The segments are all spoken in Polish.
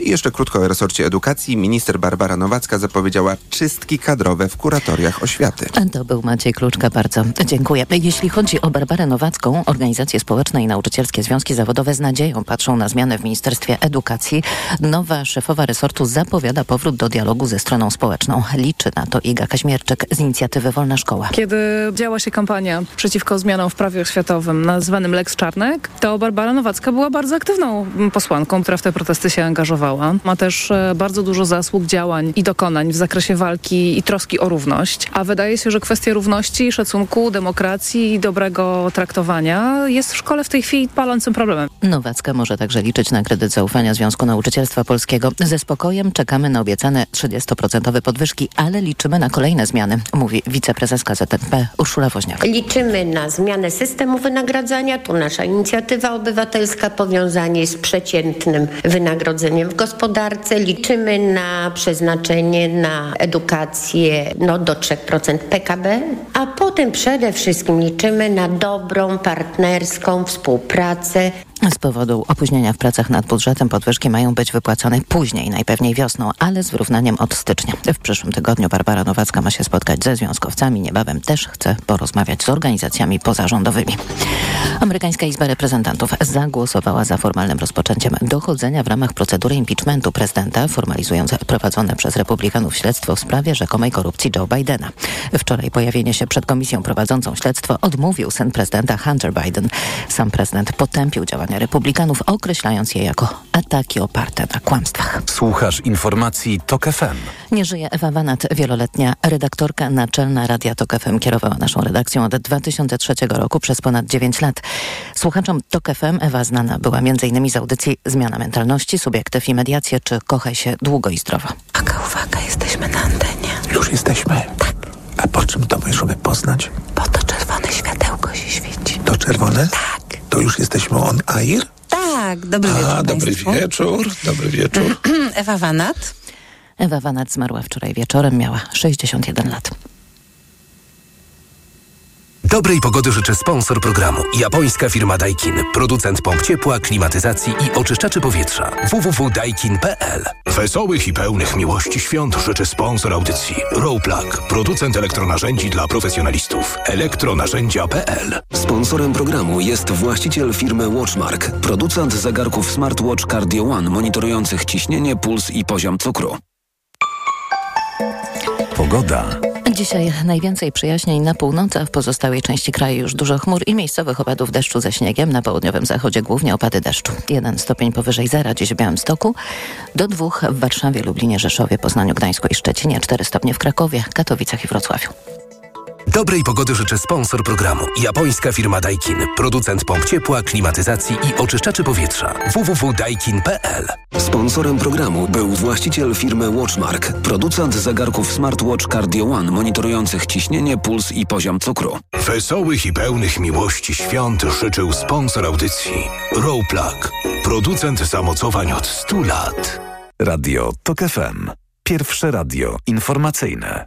I jeszcze krótko o resorcie edukacji. Minister Barbara Nowacka zapowiedziała czystki kadrowe w kuratoriach oświaty. To był Maciej Kluczka, bardzo dziękuję. Jeśli chodzi o Barbarę Nowacką, organizacje społeczne i nauczycielskie związki zawodowe z nadzieją patrzą na zmiany w Ministerstwie Edukacji. Nowa szefowa resortu zapowiada powrót do dialogu ze stroną społeczną. Liczy na to Iga Kaźmierczyk z inicjatywy Wolna Szkoła. Kiedy działa się kampania przeciwko zmianom w prawie oświatowym nazwanym Lex Czarnek, to Barbara Nowacka była bardzo aktywną posłanką, która w te protesty się angażowała. Ma też e, bardzo dużo zasług działań i dokonań w zakresie walki i troski o równość. A wydaje się, że kwestia równości, szacunku, demokracji i dobrego traktowania jest w szkole w tej chwili palącym problemem. Nowacka może także liczyć na kredyt zaufania Związku Nauczycielstwa Polskiego. Ze spokojem czekamy na obiecane 30% podwyżki, ale liczymy na kolejne zmiany, mówi wiceprezeska ZNP Urszula Woźniak. Liczymy na zmianę systemu wynagradzania. Tu nasza inicjatywa obywatelska, powiązanie z przeciętnym wynagrodzeniem w gospodarce. Liczymy na przeznaczenie na edukację no, do 3% PKB, a potem przede wszystkim liczymy na dobrą, partnerską współpracę z powodu opóźnienia w pracach nad budżetem podwyżki mają być wypłacane później, najpewniej wiosną, ale z wyrównaniem od stycznia. W przyszłym tygodniu Barbara Nowacka ma się spotkać ze związkowcami. Niebawem też chce porozmawiać z organizacjami pozarządowymi. Amerykańska Izba Reprezentantów zagłosowała za formalnym rozpoczęciem dochodzenia w ramach procedury impeachmentu prezydenta, formalizując prowadzone przez republikanów śledztwo w sprawie rzekomej korupcji Joe Bidena. Wczoraj pojawienie się przed komisją prowadzącą śledztwo odmówił syn prezydenta Hunter Biden. Sam prezydent potępił działania republikanów, określając je jako ataki oparte na kłamstwach. Słuchasz informacji TOK FM. Nie żyje Ewa Wanat, wieloletnia redaktorka naczelna Radia TOK FM. Kierowała naszą redakcją od 2003 roku przez ponad 9 lat. Słuchaczom TOK FM Ewa znana była m.in. z audycji Zmiana Mentalności, Subiektyw i Mediacje czy Kochaj się długo i zdrowo. Uwaga, uwaga, jesteśmy na antenie. Już jesteśmy? Tak. A po czym to możemy poznać? Po to czerwone światełko się świeci. To czerwone? Tak. To już jesteśmy on air? Tak, dobry wieczór A, dobry państwu. wieczór, dobry wieczór. Ewa Wanat. Ewa Wanat zmarła wczoraj wieczorem, miała 61 lat. Dobrej pogody życzę sponsor programu. Japońska firma Daikin. Producent pomp ciepła, klimatyzacji i oczyszczaczy powietrza. www.daikin.pl Wesołych i pełnych miłości świąt życzy sponsor audycji Rowplug, producent elektronarzędzi dla profesjonalistów. elektronarzędzia.pl Sponsorem programu jest właściciel firmy Watchmark, producent zegarków smartwatch Cardio One monitorujących ciśnienie, puls i poziom cukru. Pogoda. Dzisiaj najwięcej przyjaźnień na północy, a w pozostałej części kraju już dużo chmur i miejscowych opadów deszczu ze śniegiem. Na południowym zachodzie głównie opady deszczu. Jeden stopień powyżej zera dziś w Białymstoku, do dwóch w Warszawie, Lublinie, Rzeszowie, Poznaniu, Gdańsku i Szczecinie, cztery stopnie w Krakowie, Katowicach i Wrocławiu. Dobrej pogody życzę sponsor programu. Japońska firma Daikin. Producent pomp ciepła, klimatyzacji i oczyszczaczy powietrza. www.daikin.pl Sponsorem programu był właściciel firmy Watchmark, producent zegarków smartwatch Cardio One monitorujących ciśnienie, puls i poziom cukru. Wesołych i pełnych miłości świąt życzył sponsor audycji Rowplug, producent zamocowań od 100 lat. Radio TOK FM. Pierwsze radio informacyjne.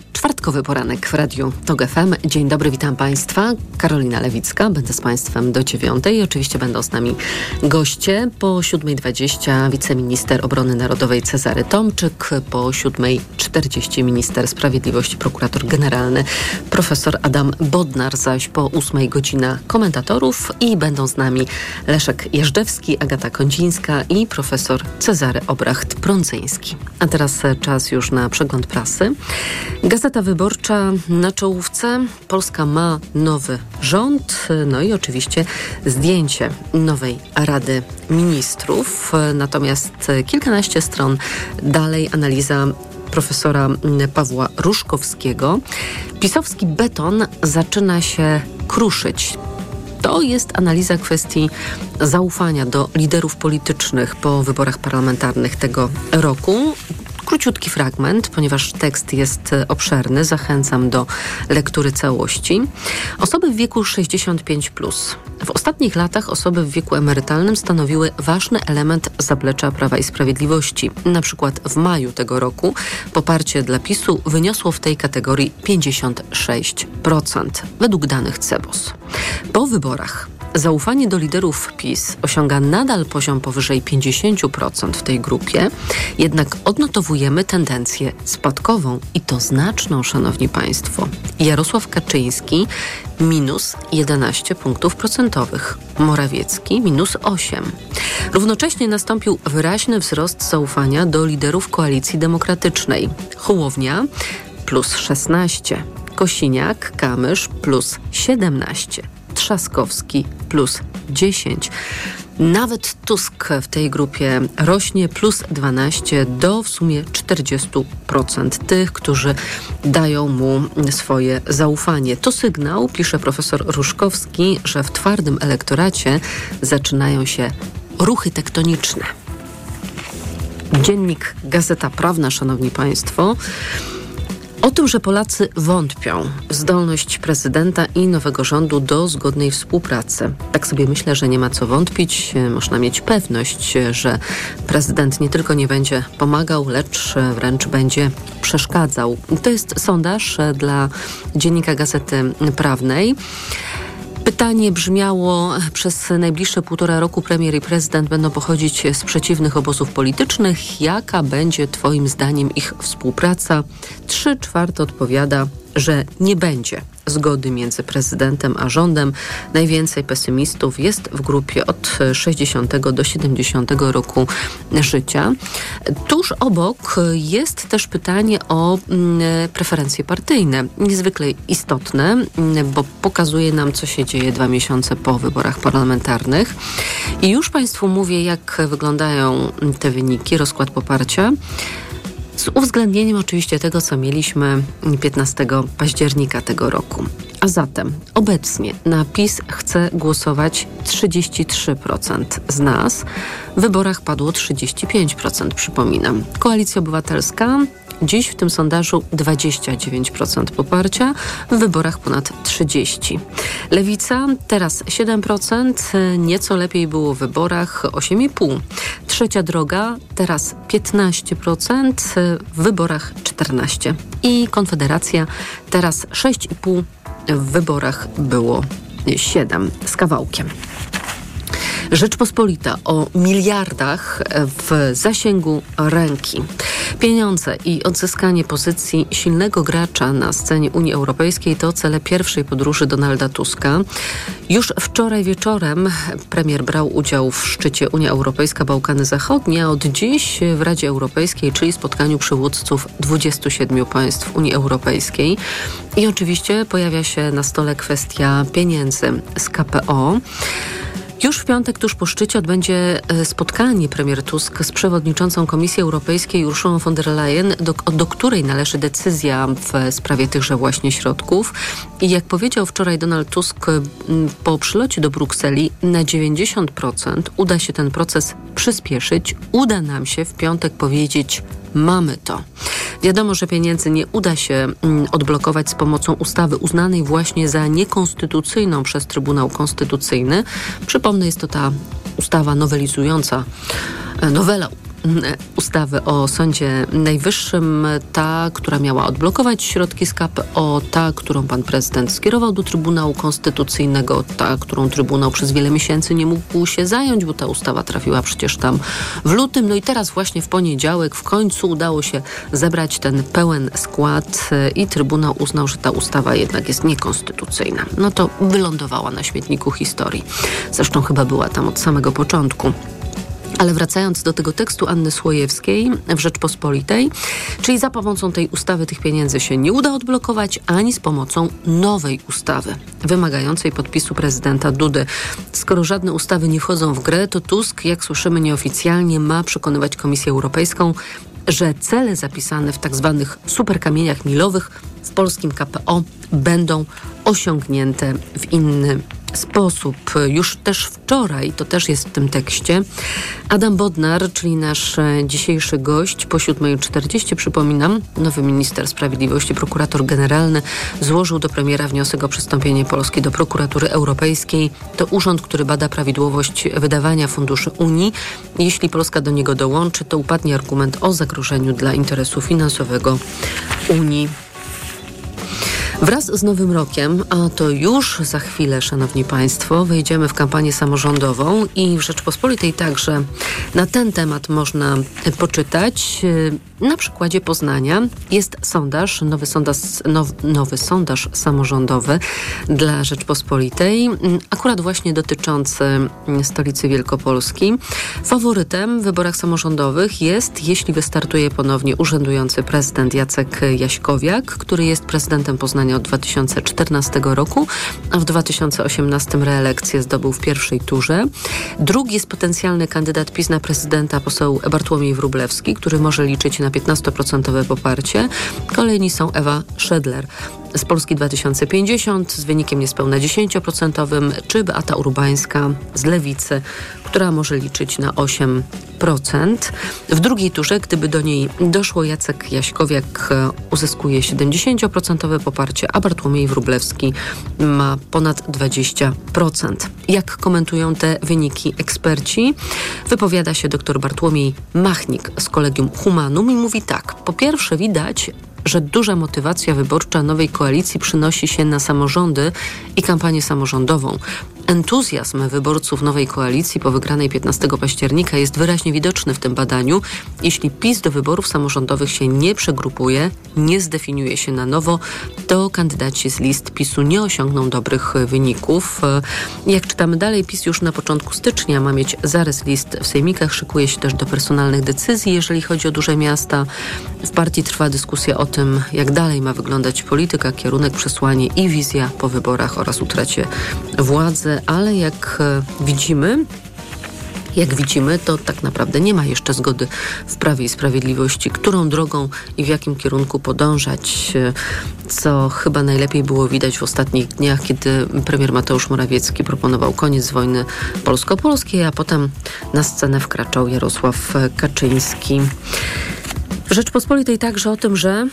Czwartkowy poranek w Radiu TOG FM. Dzień dobry, witam Państwa. Karolina Lewicka, będę z Państwem do dziewiątej. Oczywiście będą z nami goście. Po 7.20 wiceminister obrony narodowej Cezary Tomczyk, po 7.40 minister sprawiedliwości, prokurator generalny profesor Adam Bodnar, zaś po 8 godzina komentatorów i będą z nami Leszek Jeżdżewski, Agata Kądzińska i profesor Cezary Obracht-Prądzyński. A teraz czas już na przegląd prasy. Gazeta Wyborcza na czołówce. Polska ma nowy rząd, no i oczywiście zdjęcie nowej Rady Ministrów. Natomiast kilkanaście stron dalej analiza profesora Pawła Ruszkowskiego. Pisowski beton zaczyna się kruszyć. To jest analiza kwestii zaufania do liderów politycznych po wyborach parlamentarnych tego roku. Króciutki fragment, ponieważ tekst jest obszerny, zachęcam do lektury całości. Osoby w wieku 65. Plus. W ostatnich latach osoby w wieku emerytalnym stanowiły ważny element zaplecza Prawa i Sprawiedliwości. Na przykład w maju tego roku poparcie dla PiSu wyniosło w tej kategorii 56%, według danych CEBOS. Po wyborach zaufanie do liderów PiS osiąga nadal poziom powyżej 50% w tej grupie, jednak odnotowujemy tendencję spadkową i to znaczną, szanowni państwo. Jarosław Kaczyński minus 11 punktów procentowych, Morawiecki minus 8. Równocześnie nastąpił wyraźny wzrost zaufania do liderów koalicji demokratycznej. Hołownia plus 16, Kosiniak, Kamysz plus 17. Trzaskowski plus 10. Nawet Tusk w tej grupie rośnie plus 12 do w sumie 40% tych, którzy dają mu swoje zaufanie. To sygnał, pisze profesor Ruszkowski, że w twardym elektoracie zaczynają się ruchy tektoniczne. Dziennik Gazeta Prawna, Szanowni Państwo, o tym, że Polacy wątpią w zdolność prezydenta i nowego rządu do zgodnej współpracy. Tak sobie myślę, że nie ma co wątpić. Można mieć pewność, że prezydent nie tylko nie będzie pomagał, lecz wręcz będzie przeszkadzał. To jest sondaż dla dziennika Gazety Prawnej. Pytanie brzmiało, przez najbliższe półtora roku premier i prezydent będą pochodzić z przeciwnych obozów politycznych. Jaka będzie Twoim zdaniem ich współpraca? Trzy czwarte odpowiada, że nie będzie zgody między prezydentem a rządem. Najwięcej pesymistów jest w grupie od 60 do 70 roku życia. Tuż obok jest też pytanie o mm, preferencje partyjne. Niezwykle istotne, mm, bo pokazuje nam, co się dzieje dwa miesiące po wyborach parlamentarnych. I już Państwu mówię, jak wyglądają te wyniki, rozkład poparcia z uwzględnieniem oczywiście tego, co mieliśmy 15 października tego roku. A zatem obecnie na PiS chce głosować 33% z nas. W wyborach padło 35%, przypominam. Koalicja Obywatelska Dziś w tym sondażu 29% poparcia, w wyborach ponad 30%. Lewica teraz 7%, nieco lepiej było w wyborach 8,5%. Trzecia droga teraz 15%, w wyborach 14%. I Konfederacja teraz 6,5%, w wyborach było 7% z kawałkiem. Rzeczpospolita o miliardach w zasięgu ręki. Pieniądze i odzyskanie pozycji silnego gracza na scenie Unii Europejskiej to cele pierwszej podróży Donalda Tuska. Już wczoraj wieczorem premier brał udział w szczycie Unia Europejska Bałkany Zachodnie, a od dziś w Radzie Europejskiej, czyli spotkaniu przywódców 27 państw Unii Europejskiej. I oczywiście pojawia się na stole kwestia pieniędzy z KPO. Już w piątek, tuż po szczycie, odbędzie e, spotkanie premier Tusk z przewodniczącą Komisji Europejskiej Urszulą von der Leyen, do, do której należy decyzja w sprawie tychże właśnie środków. I jak powiedział wczoraj Donald Tusk po przylocie do Brukseli, na 90% uda się ten proces przyspieszyć. Uda nam się w piątek powiedzieć mamy to. Wiadomo, że pieniędzy nie uda się odblokować z pomocą ustawy uznanej właśnie za niekonstytucyjną przez Trybunał Konstytucyjny. Przypomnę, jest to ta ustawa nowelizująca, e, nowela ustawy o Sądzie Najwyższym, ta, która miała odblokować środki z KPO, ta, którą pan prezydent skierował do Trybunału Konstytucyjnego, ta, którą Trybunał przez wiele miesięcy nie mógł się zająć, bo ta ustawa trafiła przecież tam w lutym. No i teraz właśnie w poniedziałek w końcu udało się zebrać ten pełen skład i Trybunał uznał, że ta ustawa jednak jest niekonstytucyjna. No to wylądowała na śmietniku historii. Zresztą chyba była tam od samego początku. Ale wracając do tego tekstu Anny Słojewskiej w Rzeczpospolitej, czyli za pomocą tej ustawy tych pieniędzy się nie uda odblokować, ani z pomocą nowej ustawy wymagającej podpisu prezydenta Dudy. Skoro żadne ustawy nie wchodzą w grę, to Tusk, jak słyszymy nieoficjalnie, ma przekonywać Komisję Europejską, że cele zapisane w tak zwanych superkamieniach milowych w polskim KPO będą osiągnięte w inny sposób. Już też wczoraj, to też jest w tym tekście, Adam Bodnar, czyli nasz e, dzisiejszy gość, po 7.40, przypominam, nowy minister sprawiedliwości, prokurator generalny, złożył do premiera wniosek o przystąpienie Polski do prokuratury europejskiej. To urząd, który bada prawidłowość wydawania funduszy Unii. Jeśli Polska do niego dołączy, to upadnie argument o zagrożeniu dla interesu finansowego Unii. Wraz z Nowym Rokiem, a to już za chwilę, Szanowni Państwo, wejdziemy w kampanię samorządową i w Rzeczpospolitej także na ten temat można poczytać. Na przykładzie Poznania jest sondaż, nowy sondaż, now, nowy sondaż samorządowy dla Rzeczpospolitej, akurat właśnie dotyczący stolicy Wielkopolski. Faworytem w wyborach samorządowych jest, jeśli wystartuje ponownie urzędujący prezydent Jacek Jaśkowiak, który jest prezydentem Poznania od 2014 roku, a w 2018 reelekcję zdobył w pierwszej turze. Drugi jest potencjalny kandydat PiS na prezydenta, poseł Bartłomiej Wróblewski, który może liczyć na 15% poparcie. Kolejni są Ewa Szedler z Polski 2050 z wynikiem niespełna 10%, czy Beata Urbańska z Lewicy, która może liczyć na 8%. W drugiej turze, gdyby do niej doszło, Jacek Jaśkowiak e, uzyskuje 70% poparcie, a Bartłomiej Wróblewski ma ponad 20%. Jak komentują te wyniki eksperci? Wypowiada się dr Bartłomiej Machnik z Kolegium Humanum i mówi tak. Po pierwsze widać, że duża motywacja wyborcza nowej koalicji przynosi się na samorządy i kampanię samorządową. Entuzjazm wyborców nowej koalicji po wygranej 15 października jest wyraźnie widoczny w tym badaniu. Jeśli PiS do wyborów samorządowych się nie przegrupuje, nie zdefiniuje się na nowo, to kandydaci z list PiSu nie osiągną dobrych wyników. Jak czytamy dalej, PiS już na początku stycznia ma mieć zarys list w sejmikach, szykuje się też do personalnych decyzji, jeżeli chodzi o duże miasta. W partii trwa dyskusja o tym, jak dalej ma wyglądać polityka, kierunek, przesłanie i wizja po wyborach oraz utracie władzy ale jak e, widzimy, jak widzimy, to tak naprawdę nie ma jeszcze zgody w Prawie i Sprawiedliwości, którą drogą i w jakim kierunku podążać, e, co chyba najlepiej było widać w ostatnich dniach, kiedy premier Mateusz Morawiecki proponował koniec wojny polsko-polskiej, a potem na scenę wkraczał Jarosław Kaczyński. Rzeczpospolitej także o tym, że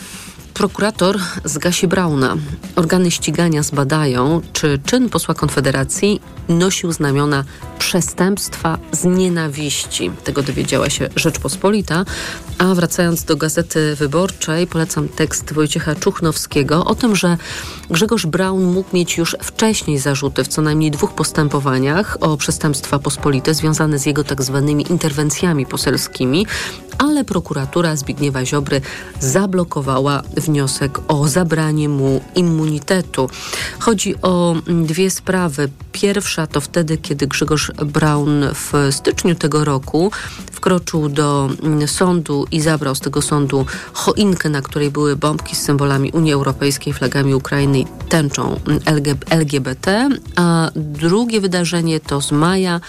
prokurator zgasi Brauna. Organy ścigania zbadają, czy czyn posła Konfederacji nosił znamiona przestępstwa z nienawiści. Tego dowiedziała się Rzeczpospolita. A wracając do Gazety Wyborczej, polecam tekst Wojciecha Czuchnowskiego o tym, że Grzegorz Braun mógł mieć już wcześniej zarzuty w co najmniej dwóch postępowaniach o przestępstwa pospolite związane z jego tak zwanymi interwencjami poselskimi, ale prokuratura Zbigniewa Ziobry zablokowała wniosek o zabranie mu immunitetu. Chodzi o dwie sprawy. Pierwsza to wtedy, kiedy Grzegorz Braun w styczniu tego roku wkroczył do sądu i zabrał z tego sądu choinkę, na której były bombki z symbolami Unii Europejskiej, flagami Ukrainy tęczą LGBT. A drugie wydarzenie to z maja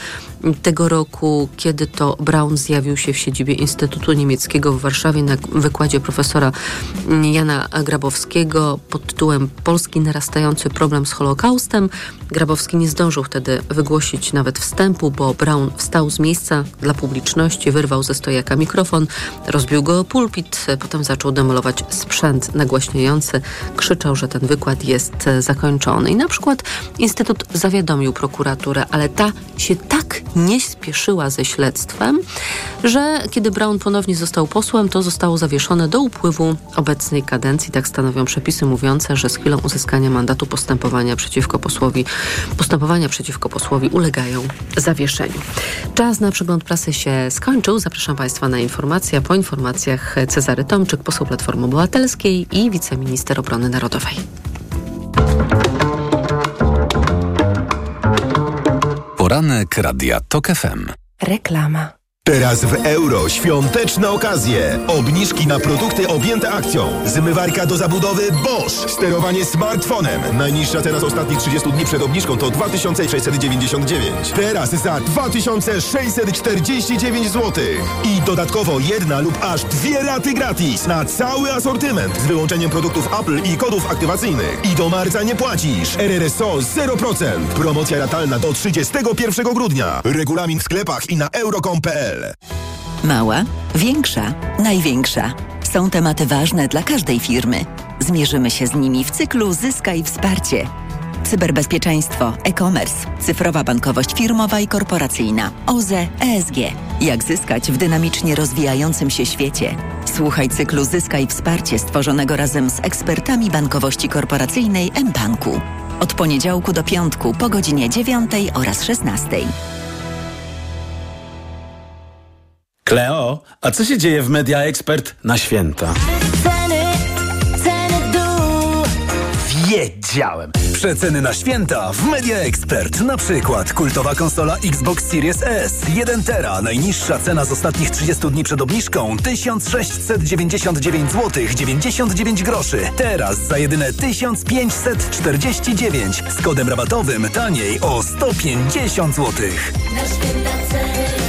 tego roku, kiedy to Braun zjawił się w siedzibie Instytutu Niemieckiego w Warszawie na wykładzie profesora Jana Grabowskiego pod tytułem Polski narastający problem z Holokaustem. Grabowski nie zdążył wtedy wygłosić nawet wstępu, bo Braun wstał z miejsca dla publiczności, wyrwał ze stojaka mikrofon, rozbił go o pulpit, potem zaczął demolować sprzęt nagłaśniający, krzyczał, że ten wykład jest zakończony. I na przykład Instytut zawiadomił prokuraturę, ale ta się tak nie spieszyła ze śledztwem, że kiedy Brown ponownie został posłem, to zostało zawieszone do upływu obecnej kadencji. Tak stanowią przepisy mówiące, że z chwilą uzyskania mandatu postępowania przeciwko posłowi, postępowania przeciwko posłowi ulegają zawieszeniu. Czas na przegląd prasy się skończył. Zapraszam Państwa na informacje, po informacjach Cezary Tomczyk, poseł Platformy Obywatelskiej i wiceminister obrony narodowej. Poranek Radia TOK FM. Reklama. Teraz w euro świąteczne okazje. Obniżki na produkty objęte akcją. Zmywarka do zabudowy Bosch. Sterowanie smartfonem. Najniższa teraz ostatnich 30 dni przed obniżką to 2699. Teraz za 2649 zł. I dodatkowo jedna lub aż dwie raty gratis na cały asortyment z wyłączeniem produktów Apple i kodów aktywacyjnych. I do marca nie płacisz. RRSO 0%. Promocja ratalna do 31 grudnia. Regulamin w sklepach i na euro.com.pl Mała, większa, największa. Są tematy ważne dla każdej firmy. Zmierzymy się z nimi w cyklu Zyskaj Wsparcie. Cyberbezpieczeństwo, e-commerce, cyfrowa bankowość firmowa i korporacyjna, OZE, ESG. Jak zyskać w dynamicznie rozwijającym się świecie? Słuchaj cyklu Zyskaj Wsparcie stworzonego razem z ekspertami bankowości korporacyjnej mBanku. Od poniedziałku do piątku po godzinie 9 oraz 16. Kleo, a co się dzieje w Media Expert na święta? Wiedziałem! Przeceny na święta w Media Expert. Na przykład kultowa konsola Xbox Series S 1 tera. Najniższa cena z ostatnich 30 dni przed obniżką 1699 zł 99 groszy. Teraz za jedyne 1549 z kodem rabatowym taniej o 150 zł. Na święta ceny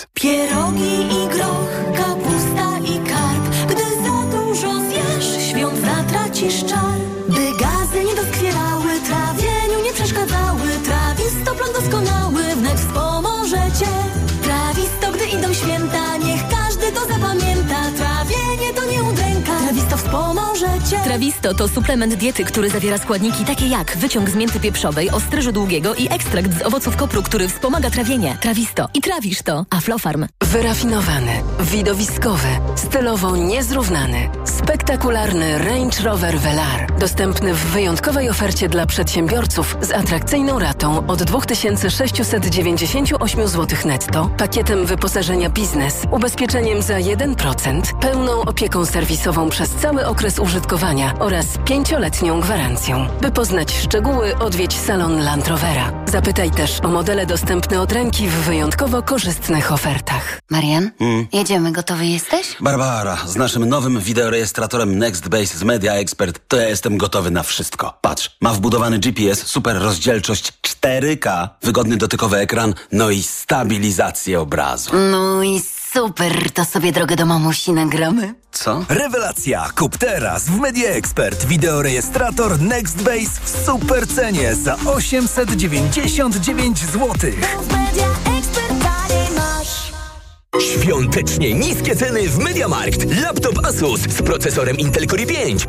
Pierogi i groch, kapusta i karp. Gdy za dużo zjesz, świąt zatracisz czar. Trawisto to suplement diety, który zawiera składniki takie jak wyciąg z mięty pieprzowej, ostryżu długiego i ekstrakt z owoców kopru, który wspomaga trawienie. Trawisto. I trawisz to. Aflofarm. Wyrafinowany, widowiskowy, stylowo niezrównany, spektakularny Range Rover Velar. Dostępny w wyjątkowej ofercie dla przedsiębiorców z atrakcyjną ratą od 2698 zł netto, pakietem wyposażenia biznes, ubezpieczeniem za 1%, pełną opieką serwisową przez cały okres użytkowania oraz pięcioletnią gwarancją. By poznać szczegóły, odwiedź salon Land Rovera. Zapytaj też o modele dostępne od ręki w wyjątkowo korzystnych ofertach. Marian, jedziemy, gotowy jesteś? Barbara, z naszym nowym wideorejestratorem NextBase z Media Expert to ja jestem gotowy na wszystko. Patrz, ma wbudowany GPS, super rozdzielczość 4K, wygodny dotykowy ekran, no i stabilizację obrazu. No i super, to sobie drogę do mamusi nagramy. Co? Rewelacja! Kup teraz w Media Expert wideorejestrator NextBase w super cenie za 899 zł. Media ekspert taniej masz. Świątecznie niskie ceny w MediaMarkt. Laptop Asus z procesorem Intel Core i5.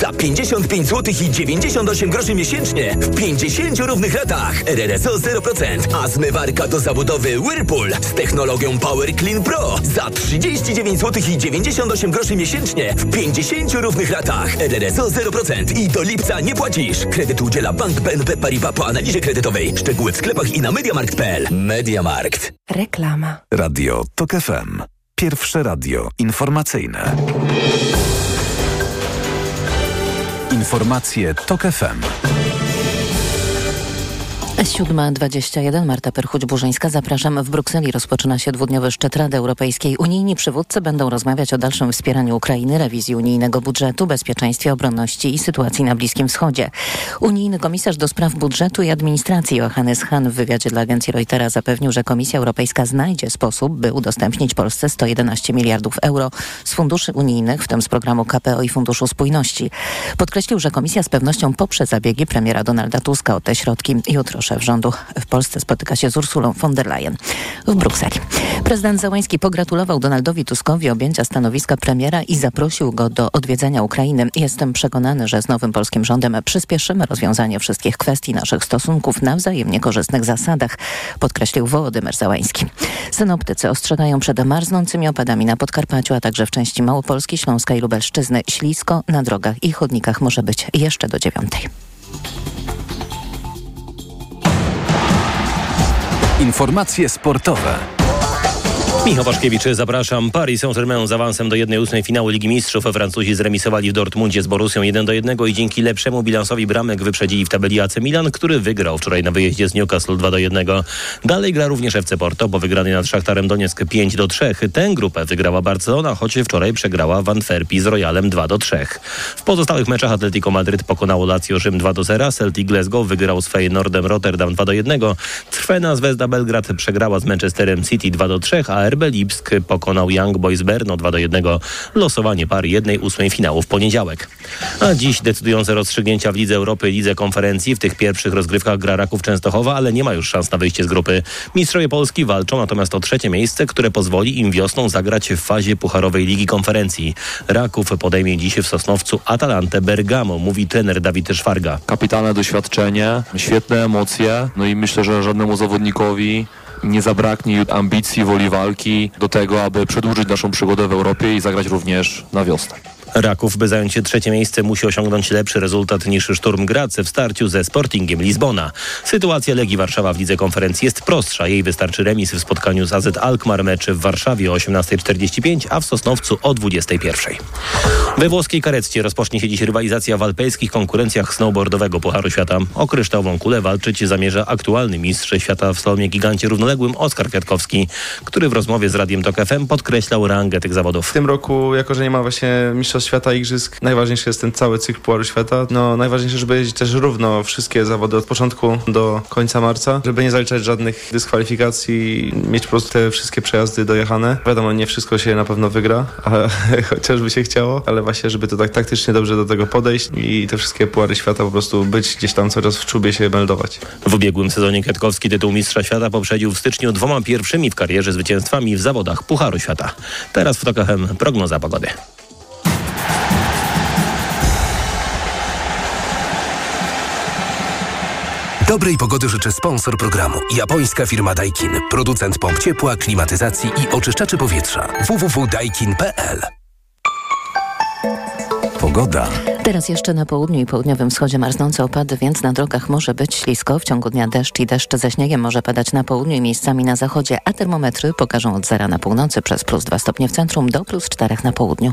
Za 55 zł i 98 groszy miesięcznie w 50 równych latach. RRSO 0%. A zmywarka do zabudowy Whirlpool z technologią Power Clean Pro za 39 zł i 98 groszy miesięcznie w 50 równych latach. RRSO 0%. I do lipca nie płacisz. Kredyt udziela Bank BNP Paribas po analizie kredytowej. Szczegóły w sklepach i na mediamarkt.pl. Mediamarkt. Reklama. Radio TOK FM. Pierwsze radio informacyjne. Informacje TOK FM. 7.21 Marta Perchuć-Burzyńska. Zapraszam. W Brukseli rozpoczyna się dwudniowy szczyt Rady Europejskiej. Unijni przywódcy będą rozmawiać o dalszym wspieraniu Ukrainy, rewizji unijnego budżetu, bezpieczeństwie, obronności i sytuacji na Bliskim Wschodzie. Unijny komisarz do spraw budżetu i administracji Johannes Hahn w wywiadzie dla agencji Reutera zapewnił, że Komisja Europejska znajdzie sposób, by udostępnić Polsce 111 miliardów euro z funduszy unijnych, w tym z programu KPO i Funduszu Spójności. Podkreślił, że Komisja z pewnością poprze zabiegi premiera Donalda Tuska o te środki. Jutro szef rządu w Polsce spotyka się z Ursulą von der Leyen w Brukseli. Prezydent Załański pogratulował Donaldowi Tuskowi objęcia stanowiska premiera i zaprosił go do odwiedzenia Ukrainy. Jestem przekonany, że z nowym polskim rządem przyspieszymy rozwiązanie wszystkich kwestii naszych stosunków na wzajemnie korzystnych zasadach, podkreślił Wołodymyr Załański. Synoptycy ostrzegają przed marznącymi opadami na Podkarpaciu, a także w części Małopolski, Śląska i Lubelszczyzny. Ślisko na drogach i chodnikach może być jeszcze do dziewiątej. Informacje sportowe. Michał Waszkiewicz, zapraszam. Paris Saint-Germain z awansem do 1-8 finału Ligi Mistrzów. Francuzi zremisowali w Dortmundzie z Borussią 1-1 i dzięki lepszemu bilansowi bramek wyprzedzili w tabeli AC Milan, który wygrał wczoraj na wyjeździe z Newcastle 2-1. Dalej gra również FC Porto, bo wygrany nad Szachtarem Donieck 5-3. Tę grupę wygrała Barcelona, choć wczoraj przegrała w Antwerpii z Royalem 2-3. W pozostałych meczach Atletico Madryt pokonało Lazio Rzym 2-0, Celtic Glasgow wygrał z Feyenoordem Rotterdam 2-1, Trwena Zvezda Belgrad przegrała z Manchesterem City 2-3, a RB Lipsk pokonał Young Boys Berno 2 do 1. Losowanie pary 1-8 finału w poniedziałek. A dziś decydujące rozstrzygnięcia w Lidze Europy Lidze Konferencji. W tych pierwszych rozgrywkach gra Raków Częstochowa, ale nie ma już szans na wyjście z grupy. Mistrzowie Polski walczą natomiast o trzecie miejsce, które pozwoli im wiosną zagrać w fazie Pucharowej Ligi Konferencji. Raków podejmie dziś w Sosnowcu Atalantę Bergamo, mówi trener Dawid Szwarga. Kapitalne doświadczenie, świetne emocje, no i myślę, że żadnemu zawodnikowi nie zabraknie ambicji, woli walki do tego, aby przedłużyć naszą przygodę w Europie i zagrać również na wiosnę. Raków, by zająć trzecie miejsce, musi osiągnąć lepszy rezultat niż Szturm Graz w starciu ze Sportingiem Lizbona. Sytuacja Legii Warszawa w Lidze Konferencji jest prostsza. Jej wystarczy remis w spotkaniu z AZ Alkmaar meczy w Warszawie o 18.45, a w Sosnowcu o 21.00. We włoskiej Kareccie rozpocznie się dziś rywalizacja w alpejskich konkurencjach snowboardowego Pucharu Świata. O kryształową kulę walczyć zamierza aktualny mistrz świata w slalomie gigancie równoległym Oskar Kwiatkowski, który w rozmowie z Radiem Tok FM podkreślał rangę tych zawodów. W tym roku, jako że nie ma właśnie mistrzostw świata, igrzysk, najważniejszy jest ten cały cykl Pucharu Świata. No, najważniejsze, żeby jeździć też równo wszystkie zawody od początku do końca marca, żeby nie zaliczać żadnych dyskwalifikacji, mieć po prostu te wszystkie przejazdy dojechane. Wiadomo, nie wszystko się na pewno wygra, ale chociażby się chciało, ale właśnie, żeby to tak taktycznie dobrze do tego podejść i te wszystkie Puchary Świata po prostu być gdzieś tam coraz w czubie się meldować. W ubiegłym sezonie Kwiatkowski tytuł Mistrza Świata poprzedził w styczniu dwoma pierwszymi w karierze zwycięstwami w zawodach Pucharu Świata. Teraz w Tokachem prognoza pogody. Dobrej pogody życzy sponsor programu. Japońska firma Daikin. Producent pomp ciepła, klimatyzacji i oczyszczaczy powietrza. www.daikin.pl Pogoda. Teraz jeszcze na południu i południowym wschodzie marznące opady, więc na drogach może być ślisko. W ciągu dnia deszcz i deszcz ze śniegiem może padać na południu i miejscami na zachodzie, a termometry pokażą od zera na północy przez plus 2 stopnie w centrum do plus 4 na południu.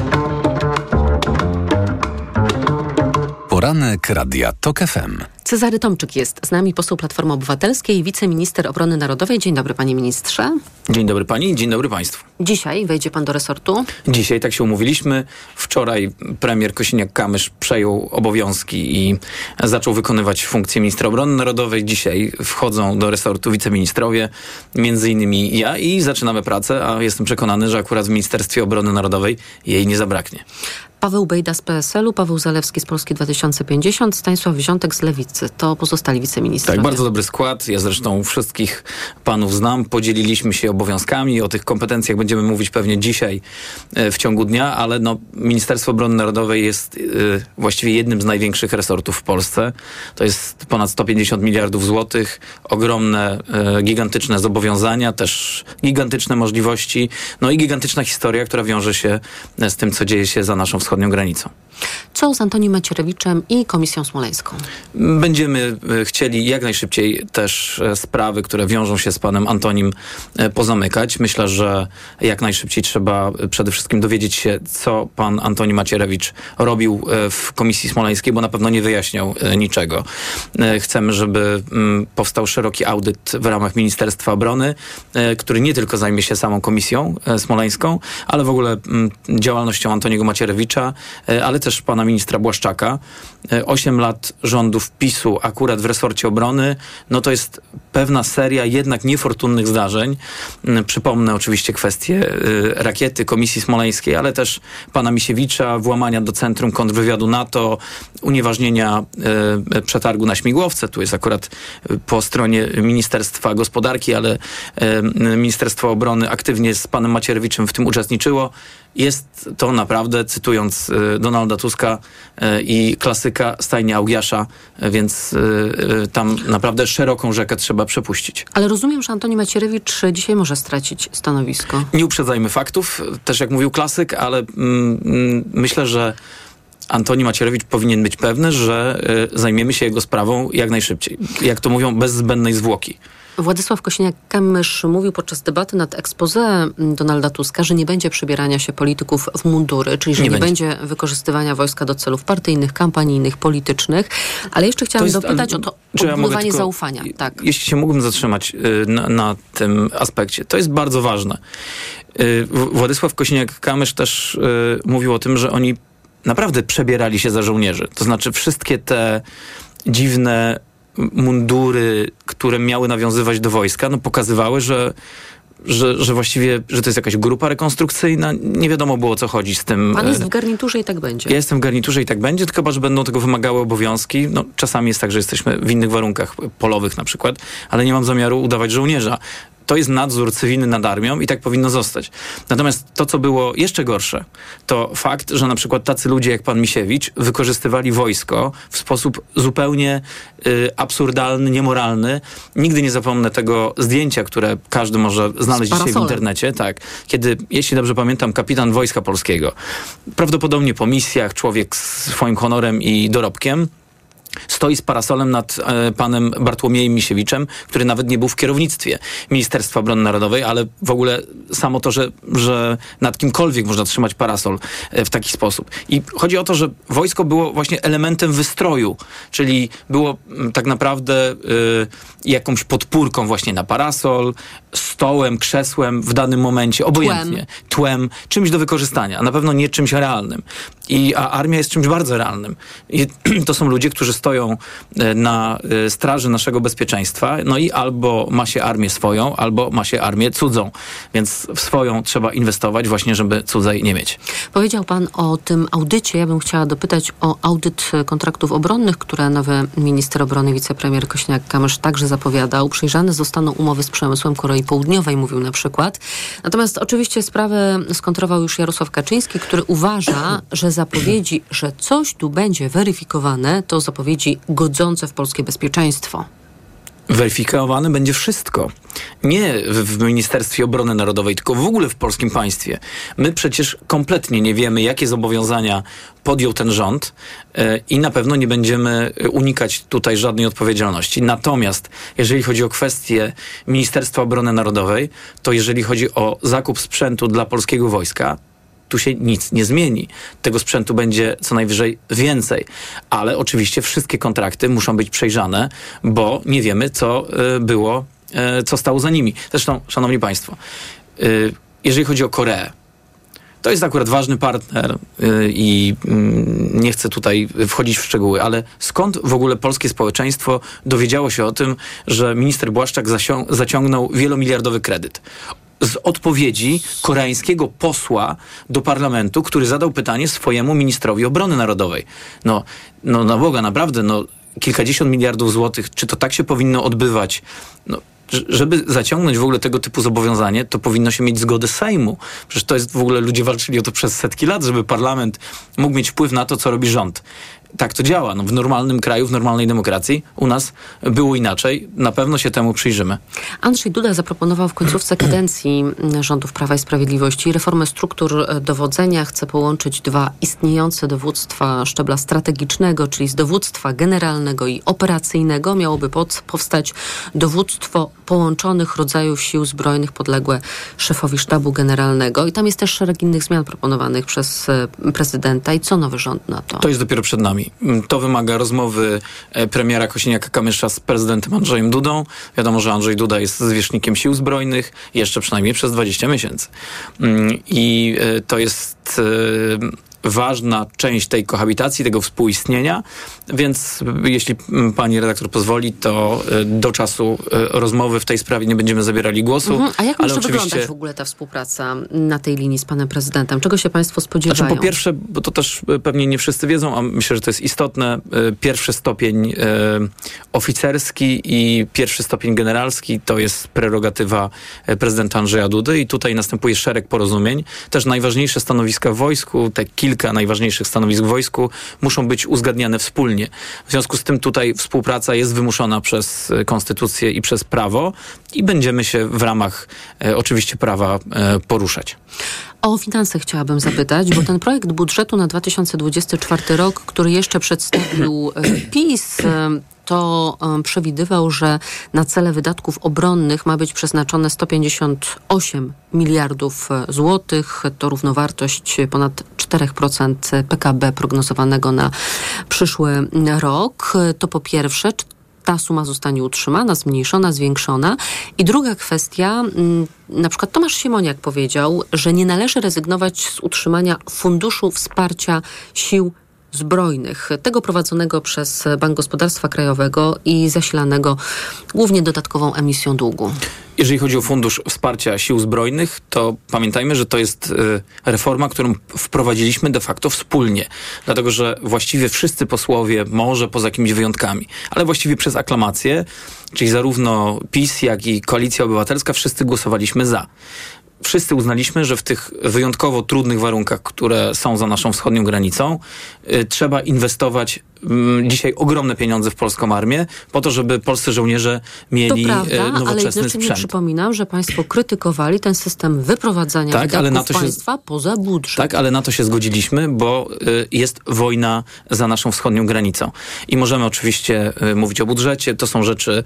Poranek Radia TOK FM. Cezary Tomczyk jest z nami, poseł Platformy Obywatelskiej, wiceminister obrony narodowej. Dzień dobry, panie ministrze. Dzień dobry pani, dzień dobry państwu. Dzisiaj wejdzie pan do resortu? Dzisiaj tak się umówiliśmy. Wczoraj premier Kosiniak-Kamysz przejął obowiązki i zaczął wykonywać funkcję ministra obrony narodowej. Dzisiaj wchodzą do resortu wiceministrowie, między innymi ja i zaczynamy pracę, a jestem przekonany, że akurat w Ministerstwie Obrony Narodowej jej nie zabraknie. Paweł Bejda z PSL-u, Paweł Zalewski z Polski 2050, Stanisław Wziątek z Lewicy. To pozostali wiceministrowie. Tak, bardzo dobry skład. Ja zresztą wszystkich panów znam. Podzieliliśmy się obowiązkami. O tych kompetencjach będziemy mówić pewnie dzisiaj e, w ciągu dnia, ale no, Ministerstwo Obrony Narodowej jest y, właściwie jednym z największych resortów w Polsce. To jest ponad 150 miliardów złotych, ogromne, y, gigantyczne zobowiązania, też gigantyczne możliwości, no i gigantyczna historia, która wiąże się z tym, co dzieje się za naszą wschodnią granicą. Co z Antonim Macierewiczem i Komisją Smoleńską? Będziemy e, chcieli jak najszybciej też e, sprawy, które wiążą się z panem Antonim e, pozamykać. Myślę, że jak najszybciej trzeba przede wszystkim dowiedzieć się, co pan Antoni Macierewicz robił w Komisji Smoleńskiej, bo na pewno nie wyjaśniał niczego. Chcemy, żeby mm, powstał szeroki audyt w ramach Ministerstwa Obrony, który nie tylko zajmie się samą Komisją Smoleńską, ale w ogóle mm, działalnością Antoniego Macierewicza, ale też pana ministra Błaszczaka. Osiem lat rządów PiSu akurat w resorcie obrony, no to jest pewna seria jednak niefortunnych zdarzeń. Przypomnę oczywiście kwestię rakiety Komisji Smoleńskiej, ale też pana Misiewicza, włamania do Centrum Kontrwywiadu NATO, unieważnienia przetargu na śmigłowce. Tu jest akurat po stronie Ministerstwa Gospodarki, ale Ministerstwo Obrony aktywnie z panem Macierewiczem w tym uczestniczyło. Jest to naprawdę, cytując Donalda Tuska i klasyka stajnia Augiasza, więc tam naprawdę szeroką rzekę trzeba przepuścić. Ale rozumiem, że Antoni Macierewicz dzisiaj może stracić stanowisko. Nie uprzedzajmy faktów, też jak mówił klasyk, ale mm, myślę, że Antoni Macierewicz powinien być pewny, że y, zajmiemy się jego sprawą jak najszybciej. Jak to mówią, bez zbędnej zwłoki. Władysław Kosiniak-Kamysz mówił podczas debaty nad expose Donalda Tuska, że nie będzie przebierania się polityków w mundury, czyli że nie, Nie będzie. będzie wykorzystywania wojska do celów partyjnych, kampanijnych, politycznych. Ale jeszcze chciałam jest- dopytać o to ja odbudowanie tylko- zaufania. Tak. Jeśli się mógłbym zatrzymać y, na, na tym aspekcie, to jest bardzo ważne. Y, Władysław Kosiniak-Kamysz też y, mówił o tym, że oni naprawdę przebierali się za żołnierzy. To znaczy wszystkie te dziwne mundury, które miały nawiązywać do wojska, no pokazywały, że że, że właściwie, że to jest jakaś grupa rekonstrukcyjna. Nie wiadomo było, o co chodzi z tym. Pan jest e, w garniturze i tak będzie. ja jestem w garniturze i tak będzie, tylko chyba, że będą tego wymagały obowiązki. No, czasami jest tak, że jesteśmy w innych warunkach polowych na przykład, ale nie mam zamiaru udawać żołnierza. To jest nadzór cywilny nad armią i tak powinno zostać. Natomiast to, co było jeszcze gorsze, to fakt, że na przykład tacy ludzie jak pan Misiewicz wykorzystywali wojsko w sposób zupełnie y, absurdalny, niemoralny. Nigdy nie zapomnę tego zdjęcia, które każdy może znaleźć dzisiaj w internecie. Tak, kiedy, jeśli dobrze pamiętam, kapitan Wojska Polskiego, prawdopodobnie po misjach, człowiek z swoim honorem i dorobkiem, stoi z parasolem nad e, panem Bartłomiejem Misiewiczem, który nawet nie był w kierownictwie Ministerstwa Obrony Narodowej, ale w ogóle samo to, że, że nad kimkolwiek można trzymać parasol e, w taki sposób. I chodzi o to, że wojsko było właśnie elementem wystroju, czyli było mm, tak naprawdę e, jakąś podpórką właśnie na parasol, stołem, krzesłem w danym momencie, obojętnie, tłem, czymś do wykorzystania, a na pewno nie czymś realnym. I, a armia jest czymś bardzo realnym. I to są ludzie, którzy stoją e, na e, straży naszego bezpieczeństwa, no i albo ma się armię swoją, albo ma się armię cudzą. Więc w swoją trzeba inwestować właśnie, żeby cudzej nie mieć. Powiedział pan o tym audycie. Ja bym chciała dopytać o audyt kontraktów obronnych, które nowy minister obrony, wicepremier Kośniak-Kamysz także zapowiadał. Przyjrzane zostaną umowy z przemysłem Korei Południowej, mówił na przykład. Natomiast oczywiście sprawę skontrował już Jarosław Kaczyński, który uważa, że zapowiedzi, że coś tu będzie weryfikowane, to zapowiedzi godzące w polskie bezpieczeństwo. Weryfikowane będzie wszystko. Nie w, Ministerstwie Obrony Narodowej, tylko w ogóle w polskim państwie. My przecież kompletnie nie wiemy, jakie zobowiązania podjął ten rząd e, i na pewno nie będziemy e, unikać tutaj żadnej odpowiedzialności. Natomiast jeżeli chodzi o kwestię Ministerstwa Obrony Narodowej, to jeżeli chodzi o zakup sprzętu dla polskiego wojska, tu się nic nie zmieni. Tego sprzętu będzie co najwyżej więcej. Ale oczywiście wszystkie kontrakty muszą być przejrzane, bo nie wiemy, co y, było, y, co stało za nimi. Zresztą, szanowni państwo, y, jeżeli chodzi o Koreę, to jest akurat ważny partner i mm, nie chcę tutaj wchodzić w szczegóły, ale skąd w ogóle polskie społeczeństwo dowiedziało się o tym, że minister Błaszczak zaciągnął wielomiliardowy kredyt? Z odpowiedzi koreańskiego posła do parlamentu, który zadał pytanie swojemu ministrowi obrony narodowej. No, no na Boga, naprawdę, no kilkadziesiąt miliardów złotych, czy to tak się powinno odbywać? No, żeby zaciągnąć w ogóle tego typu zobowiązanie, to powinno się mieć zgodę Sejmu. Przecież to jest w ogóle, ludzie walczyli o to przez setki lat, żeby parlament mógł mieć wpływ na to, co robi rząd. Tak to działa. No, w normalnym kraju, w normalnej demokracji u nas było inaczej. Na pewno się temu przyjrzymy. Andrzej Duda zaproponował w końcówce kadencji rządów Prawa i Sprawiedliwości reformę struktur dowodzenia. Chce połączyć dwa istniejące dowództwa szczebla strategicznego, czyli z dowództwa generalnego i operacyjnego miałoby powstać dowództwo połączonych rodzajów sił zbrojnych podległe szefowi sztabu generalnego. I tam jest też szereg innych zmian proponowanych przez e, prezydenta. I co nowy rząd na to? To jest dopiero przed nami. To wymaga rozmowy e, premiera Kosiniaka-Kamysza z prezydentem Andrzejem Dudą. Wiadomo, że Andrzej Duda jest zwierzchnikiem sił zbrojnych jeszcze przynajmniej przez 20 miesięcy. Mm, I e, to jest e, ważna część tej kohabitacji, tego współistnienia, więc jeśli mm, pani redaktor pozwoli, to e, do czasu e, rozmowy w tej sprawie nie będziemy zabierali głosu. Mhm. A jak ale może oczywiście... wyglądać w ogóle ta współpraca na tej linii z panem prezydentem? Czego się państwo spodziewają? Znaczy, po pierwsze, bo to też e, pewnie nie wszyscy wiedzą, a myślę, że to jest istotne, pierwszy stopień oficerski i pierwszy stopień generalski to jest prerogatywa prezydenta Andrzeja Dudy i tutaj następuje szereg porozumień. Też najważniejsze stanowiska w wojsku, te kilka najważniejszych stanowisk w wojsku muszą być uzgadniane wspólnie. W związku z tym tutaj współpraca jest wymuszona przez e, konstytucję i przez prawo i będziemy się w ramach e, oczywiście prawa e, poruszać. O finanse chciałabym zapytać, bo ten projekt budżetu na 2024 rok, który jeszcze przedstawił e, PiS, e, to przewidywał, że na cele wydatków obronnych ma być przeznaczone 158 miliardów e, złotych. To równowartość ponad 4% PKB prognozowanego na przyszły rok. To po pierwsze, ta suma zostanie utrzymana, zmniejszona, zwiększona. I druga kwestia, na przykład Tomasz Siemoniak powiedział, że nie należy rezygnować z utrzymania Funduszu Wsparcia Sił Zbrojnych, tego prowadzonego przez Bank Gospodarstwa Krajowego i zasilanego głównie dodatkową emisją długu. Jeżeli chodzi o Fundusz Wsparcia Sił Zbrojnych, to pamiętajmy, że to jest y, reforma, którą wprowadziliśmy de facto wspólnie. Dlatego, że właściwie wszyscy posłowie, może poza jakimiś wyjątkami, ale właściwie przez aklamację, czyli zarówno PiS, jak i Koalicja Obywatelska, wszyscy głosowaliśmy za wszyscy uznaliśmy, że w tych wyjątkowo trudnych warunkach, które są za naszą wschodnią granicą, y, trzeba inwestować dzisiaj ogromne pieniądze w polską armię, po to, żeby polscy żołnierze mieli to prawda, y, nowoczesny ale sprzęt. przypominam, że państwo krytykowali ten system wyprowadzania Tak, ale na to się- państwa poza budżet. Tak, ale na to się zgodziliśmy, bo y, jest wojna za naszą wschodnią granicą. I możemy oczywiście y, mówić o budżecie, to są rzeczy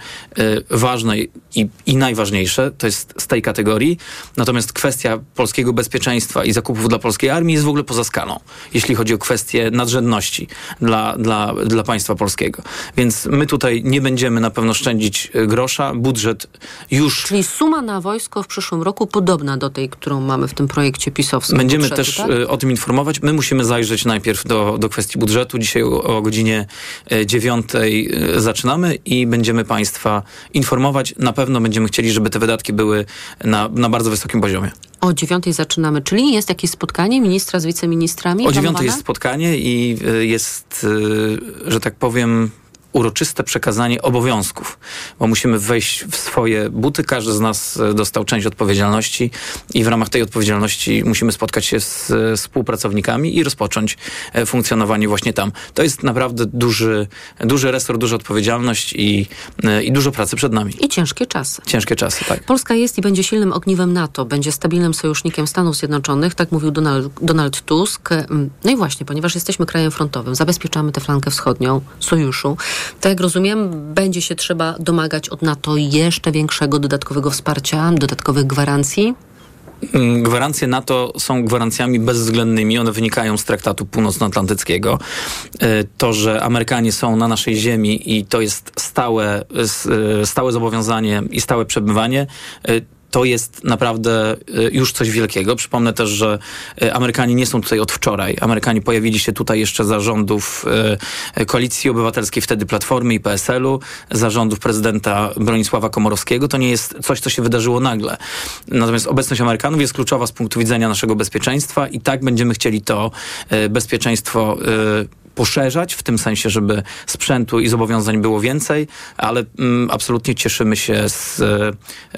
ważne i, i najważniejsze, to jest z tej kategorii. Natomiast kwestia polskiego bezpieczeństwa i zakupów dla polskiej armii jest w ogóle poza skalą, jeśli chodzi o kwestię nadrzędności dla, dla, dla państwa polskiego. Więc my tutaj nie będziemy na pewno szczędzić y, grosza. Budżet już Czyli suma na wojsko w przyszłym roku podobna do tej, którą mamy w tym projekcie pisowskim. Będziemy budżetu, też tak? y, o tym informować. My musimy zajrzeć najpierw do, do kwestii budżetu. Dzisiaj o, godzinie y, dziewiątej y, zaczynamy i będziemy Państwa informować. Na pewno będziemy chcieli, żeby te wydatki były na, na bardzo wysokim poziomie. O dziewiątej zaczynamy, czyli jest jakieś spotkanie ministra z wiceministrami? O dziewiątej jest spotkanie i y, jest, y, że tak powiem, uroczyste przekazanie obowiązków, bo musimy wejść w swoje buty. Każdy z nas y, dostał część odpowiedzialności i w ramach tej odpowiedzialności musimy spotkać się z y, współpracownikami i rozpocząć e, funkcjonowanie właśnie tam. To jest naprawdę duży, duży resort, duża odpowiedzialność i, i dużo pracy przed nami. I ciężkie czasy. Ciężkie czasy, tak. Polska jest i będzie silnym ogniwem NATO, będzie stabilnym sojusznikiem Stanów Zjednoczonych, tak mówił Donald, Donald Tusk. Mm, No i właśnie, ponieważ jesteśmy krajem frontowym, zabezpieczamy tę flankę wschodnią sojuszu. Tak jak rozumiem, będzie się trzeba domagać od NATO jeszcze większego dodatkowego wsparcia, dodatkowych gwarancji. Mm, Gwarancje NATO są gwarancjami bezwzględnymi. One wynikają z traktatu północnoatlantyckiego. E, To, że Amerykanie są na naszej ziemi i to jest stałe, e, stałe zobowiązanie i stałe przebywanie, e, to jest naprawdę e, już coś wielkiego. Przypomnę też, że e, Amerykanie nie są tutaj od wczoraj. Amerykanie pojawili się tutaj jeszcze za rządów e, Koalicji Obywatelskiej, wtedy Platformy i PSL-u, za rządów prezydenta Bronisława Komorowskiego. To nie jest coś, co się wydarzyło nagle. Natomiast obecność Amerykanów jest kluczowa z punktu widzenia naszego bezpieczeństwa i tak będziemy chcieli to bezpieczeństwo poszerzać, w tym sensie, żeby sprzętu i zobowiązań było więcej, ale mm, absolutnie cieszymy się z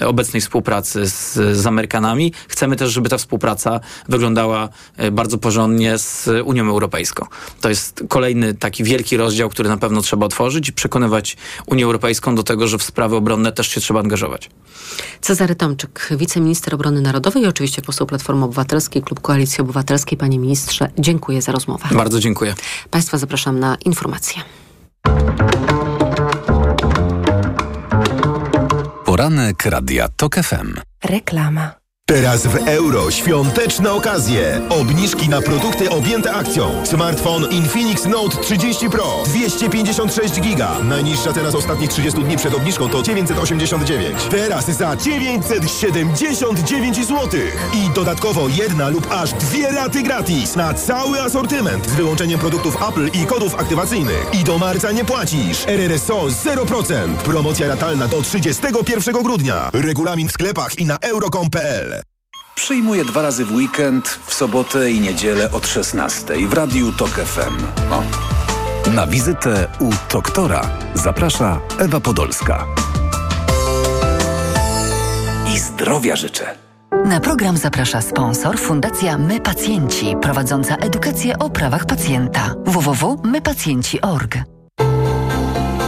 e, obecnej współpracy z, z Amerykanami. Chcemy też, żeby ta współpraca wyglądała e, bardzo porządnie z Unią Europejską. To jest kolejny taki wielki rozdział, który na pewno trzeba otworzyć i przekonywać Unię Europejską do tego, że w sprawy obronne też się trzeba angażować. Cezary Tomczyk, wiceminister obrony narodowej i oczywiście poseł Platformy Obywatelskiej, Klub Koalicji Obywatelskiej. Panie ministrze, dziękuję za rozmowę. Bardzo dziękuję. Państwa zapraszam na informacje. Poranek Radia TOK FM. Reklama. Teraz w euro świąteczne okazje. Obniżki na produkty objęte akcją. Smartfon Infinix Note 30 Pro 256 giga. Najniższa cena z ostatnich 30 dni przed obniżką to 989. Teraz za 979 zł. I dodatkowo jedna lub aż dwie raty gratis na cały asortyment z wyłączeniem produktów Apple i kodów aktywacyjnych. I do marca nie płacisz. RRSO 0%. Promocja ratalna do 31 grudnia. Regulamin w sklepach i na euro.com.pl. Przyjmuję dwa razy w weekend, w sobotę i niedzielę od 16 w Radiu TOK FM. O. Na wizytę u doktora zaprasza Ewa Podolska. I zdrowia życzę. Na program zaprasza sponsor Fundacja My Pacjenci, prowadząca edukację o prawach pacjenta. www.mypacjenci.org.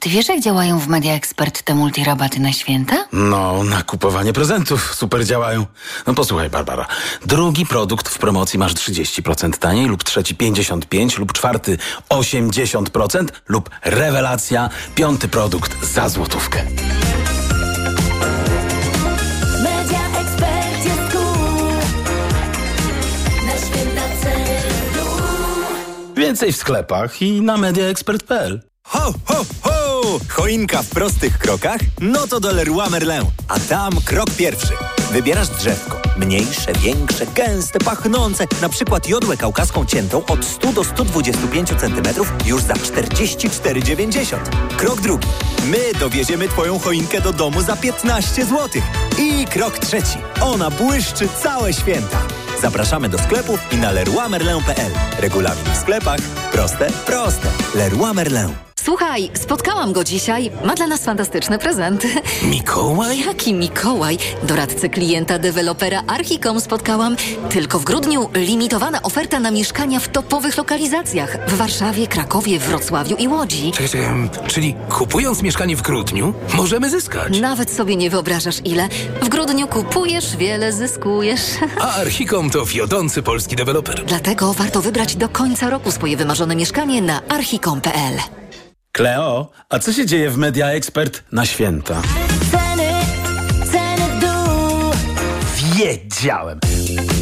ty wiesz jak działają w Media Expert te multirabaty na święta? No, na kupowanie prezentów super działają. No posłuchaj, Barbara. Drugi produkt w promocji masz 30% taniej, lub trzeci 55%, lub czwarty 80%, lub rewelacja, piąty produkt za złotówkę. Więcej w sklepach i na mediaexpert.pl. Ho, ho, ho! Choinka w prostych krokach? No to do Leroy Merlin. A tam krok pierwszy. Wybierasz drzewko. Mniejsze, większe, gęste, pachnące. Na przykład jodłę kaukaską ciętą od 100 do 125 cm już za 44,90. Krok drugi. My dowieziemy Twoją choinkę do domu za 15 zł. I krok trzeci. Ona błyszczy całe święta. Zapraszamy do sklepów i na leroymerlin.pl. Regulamin w sklepach. Proste, proste. Leroy Merlin. Słuchaj, spotkałam go dzisiaj. Ma dla nas fantastyczny prezent. Mikołaj? Jaki Mikołaj? Doradcę klienta dewelopera Archicom spotkałam. Tylko w grudniu limitowana oferta na mieszkania w topowych lokalizacjach. W Warszawie, Krakowie, Wrocławiu i Łodzi. Czekaj, czekaj, czyli kupując mieszkanie w grudniu, możemy zyskać. Nawet sobie nie wyobrażasz ile. W grudniu kupujesz, wiele zyskujesz. A Archicom to wiodący polski deweloper. Dlatego warto wybrać do końca roku swoje wymarzone mieszkanie na archicom.pl. Kleo, a co się dzieje w Media Expert na święta? Ceny, ceny w dół. Wiedziałem!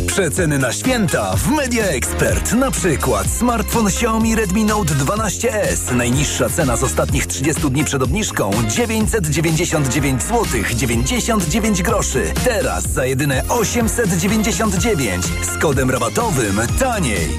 Przeceny na święta w Media Expert. Na przykład smartfon Xiaomi Redmi Note 12S. Najniższa cena z ostatnich 30 dni przed obniżką 999 zł 99 groszy. Teraz za jedyne 899 z kodem rabatowym taniej.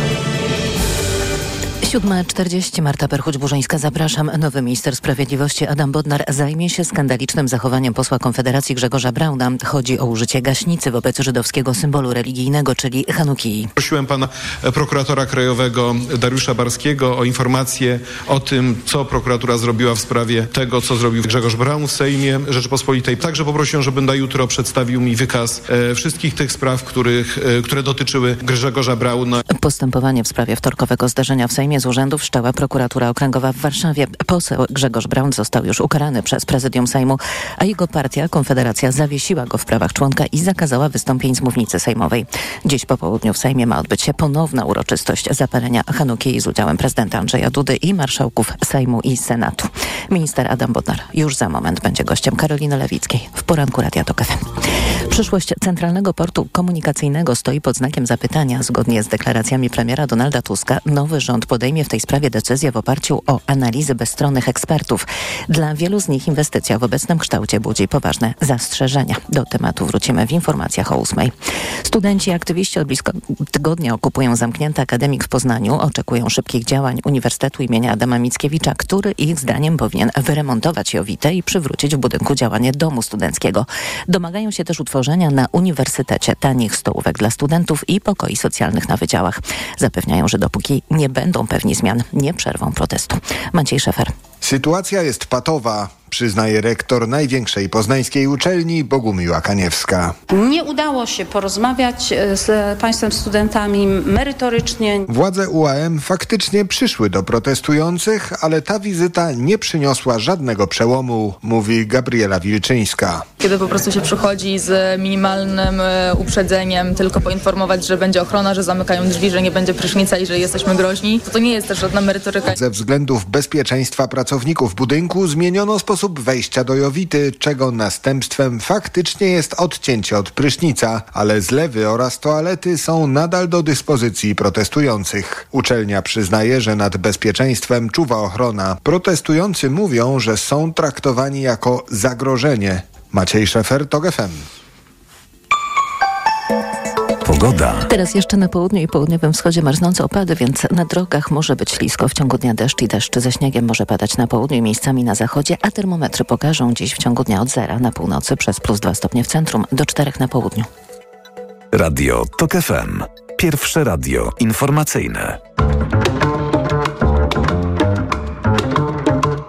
7.40 Marta Perchuć-Burzyńska. Zapraszam. Nowy minister sprawiedliwości Adam Bodnar zajmie się skandalicznym zachowaniem posła Konfederacji Grzegorza Brauna. Chodzi o użycie gaśnicy wobec żydowskiego symbolu religijnego, czyli Hanukii. Prosiłem pana prokuratora krajowego Dariusza Barskiego o informację o tym, co prokuratura zrobiła w sprawie tego, co zrobił Grzegorz Braun w Sejmie Rzeczypospolitej. Także poprosiłem, żeby na jutro przedstawił mi wykaz e, wszystkich tych spraw, których, e, które dotyczyły Grzegorza Brauna. Postępowanie w sprawie wtorkowego zdarzenia w Sejmie z urzędu wszczęła prokuratura okręgowa w Warszawie. Poseł Grzegorz Braun został już ukarany przez prezydium Sejmu, a jego partia Konfederacja zawiesiła go w prawach członka i zakazała wystąpień z mównicy sejmowej. Dziś po południu w Sejmie ma odbyć się ponowna uroczystość zapalenia Hanuki z udziałem prezydenta Andrzeja Dudy i marszałków Sejmu i Senatu. Minister Adam Bodnar już za moment będzie gościem Karoliny Lewickiej w poranku Radia Tok FM. Przyszłość Centralnego Portu Komunikacyjnego stoi pod znakiem zapytania. Zgodnie z deklaracjami premiera Donalda Tuska, nowy rząd podejmie w tej sprawie decyzję w oparciu o analizy bezstronnych ekspertów. Dla wielu z nich inwestycja w obecnym kształcie budzi poważne zastrzeżenia. Do tematu wrócimy w informacjach o ósmej. Studenci i aktywiści od blisko tygodnia okupują zamknięty akademik w Poznaniu. Oczekują szybkich działań Uniwersytetu imienia Adama Mickiewicza, który ich zdaniem powinien wyremontować Jowitę i przywrócić w budynku działanie domu studenckiego. Domagają się też utworzenia na uniwersytecie tanich stołówek dla studentów i pokoi socjalnych na wydziałach. Zapewniają, że dopóki nie będą pewni zmian, nie przerwą protestu. Maciej Szefer. Sytuacja jest patowa, przyznaje rektor największej poznańskiej uczelni Bogumiła Kaniewska. Nie udało się porozmawiać e, z państwem studentami merytorycznie. Władze UAM faktycznie przyszły do protestujących, ale ta wizyta nie przyniosła żadnego przełomu, mówi Gabriela Wilczyńska. Kiedy po prostu się przychodzi z minimalnym e, uprzedzeniem, tylko poinformować, że będzie ochrona, że zamykają drzwi, że nie będzie prysznica i że jesteśmy groźni, to to nie jest też żadna merytoryka. Ze względów bezpieczeństwa pracowników budynku zmieniono sposób sposób wejścia do Jowity, czego następstwem faktycznie jest odcięcie od prysznica, ale zlewy oraz toalety są nadal do dyspozycji protestujących. Uczelnia przyznaje, że nad bezpieczeństwem czuwa ochrona. Protestujący mówią, że są traktowani jako zagrożenie. Maciej Szefer, TOG FM. Pogoda. Teraz jeszcze na południu i południowym wschodzie marznące opady, więc na drogach może być ślisko. W ciągu dnia deszcz i deszcz ze śniegiem może padać na południu i miejscami na zachodzie, a termometry pokażą dziś w ciągu dnia od zera na północy przez plus 2 stopnie w centrum do 4 na południu. Radio TOK FM. Pierwsze radio informacyjne.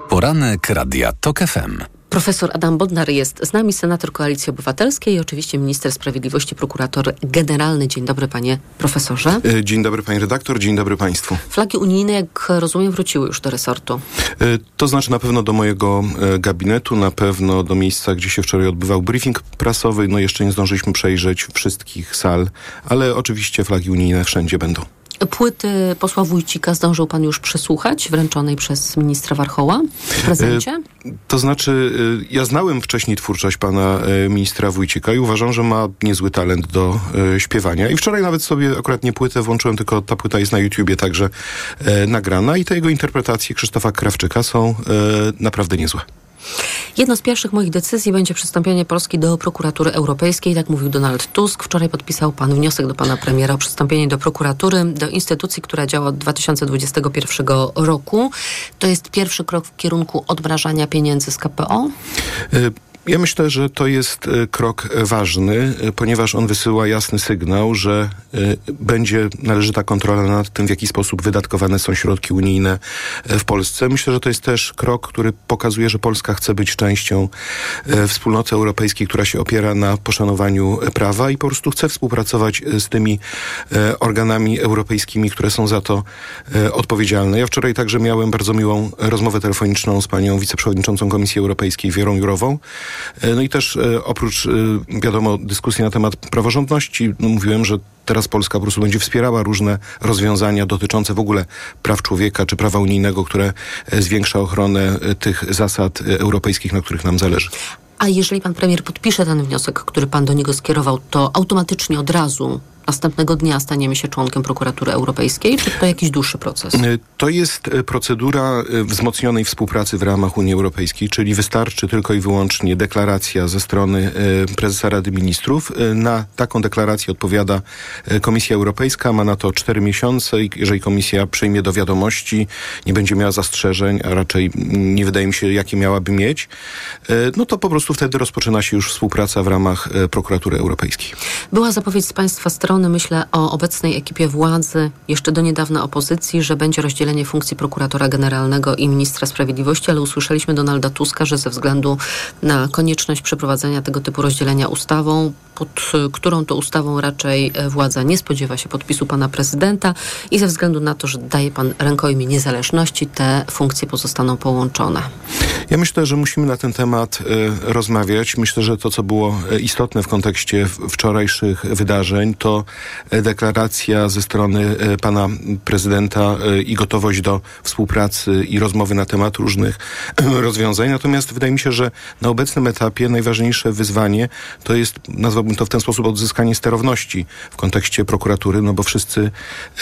Poranek Radia TOK FM. Profesor Adam Bodnar jest z nami, senator Koalicji Obywatelskiej i oczywiście minister sprawiedliwości, prokurator generalny. Dzień dobry, panie profesorze. E, dzień dobry, pani redaktor, dzień dobry państwu. Flagi unijne, jak rozumiem, wróciły już do resortu. E, to znaczy na pewno do mojego e, gabinetu, na pewno do miejsca, gdzie się wczoraj odbywał briefing prasowy. No jeszcze nie zdążyliśmy przejrzeć wszystkich sal, ale oczywiście flagi unijne wszędzie będą. Płyty posła Wójcika zdążył pan już przesłuchać, wręczonej przez ministra Warchoła w prezencie? To znaczy, ja znałem wcześniej twórczość pana ministra Wójcika i uważam, że ma niezły talent do śpiewania. I wczoraj nawet sobie akurat nie płytę włączyłem, tylko ta płyta jest na YouTubie także nagrana i te jego interpretacje Krzysztofa Krawczyka są naprawdę niezłe. Jedną z pierwszych moich decyzji będzie przystąpienie Polski do prokuratury europejskiej, tak mówił Donald Tusk. Wczoraj podpisał pan wniosek do pana premiera o przystąpienie do prokuratury, do instytucji, która działa od 2021 roku. To jest pierwszy krok w kierunku odmrażania pieniędzy z KPO? Y ja myślę, że to jest krok ważny, ponieważ on wysyła jasny sygnał, że będzie należyta kontrola nad tym, w jaki sposób wydatkowane są środki unijne w Polsce. Myślę, że to jest też krok, który pokazuje, że Polska chce być częścią wspólnoty europejskiej, która się opiera na poszanowaniu prawa i po prostu chce współpracować z tymi organami europejskimi, które są za to odpowiedzialne. Ja wczoraj także miałem bardzo miłą rozmowę telefoniczną z panią wiceprzewodniczącą Komisji Europejskiej, Wierą Jurową. No i też oprócz, wiadomo, dyskusji na temat praworządności, no mówiłem, że teraz Polska po prostu będzie wspierała różne rozwiązania dotyczące w ogóle praw człowieka czy prawa unijnego, które zwiększa ochronę tych zasad europejskich, na których nam zależy. A jeżeli pan premier podpisze ten wniosek, który pan do niego skierował, to automatycznie od razu następnego dnia staniemy się członkiem prokuratury europejskiej, czy to jakiś dłuższy proces? To jest procedura wzmocnionej współpracy w ramach Unii Europejskiej, czyli wystarczy tylko i wyłącznie deklaracja ze strony prezesa Rady Ministrów. Na taką deklarację odpowiada Komisja Europejska, ma na to cztery miesiące i jeżeli Komisja przyjmie do wiadomości, nie będzie miała zastrzeżeń, a raczej nie wydaje mi się, jakie miałaby mieć, no to po prostu wtedy rozpoczyna się już współpraca w ramach prokuratury europejskiej. Była zapowiedź z państwa strony strony myślę o obecnej ekipie władzy, jeszcze do niedawna opozycji, że będzie rozdzielenie funkcji prokuratora generalnego i ministra sprawiedliwości, ale usłyszeliśmy Donalda Tuska, że ze względu na konieczność przeprowadzenia tego typu rozdzielenia ustawą, pod którą to ustawą raczej władza nie spodziewa się podpisu pana prezydenta i ze względu na to, że daje pan rękojmi niezależności, te funkcje pozostaną połączone. Ja myślę, że musimy na ten temat y, rozmawiać. Myślę, że to, co było istotne w kontekście wczorajszych wydarzeń, to deklaracja ze strony pana prezydenta i gotowość do współpracy i rozmowy na temat różnych rozwiązań. Natomiast wydaje mi się, że na obecnym etapie najważniejsze wyzwanie to jest, nazwałbym to w ten sposób, odzyskanie sterowności w kontekście prokuratury, no bo wszyscy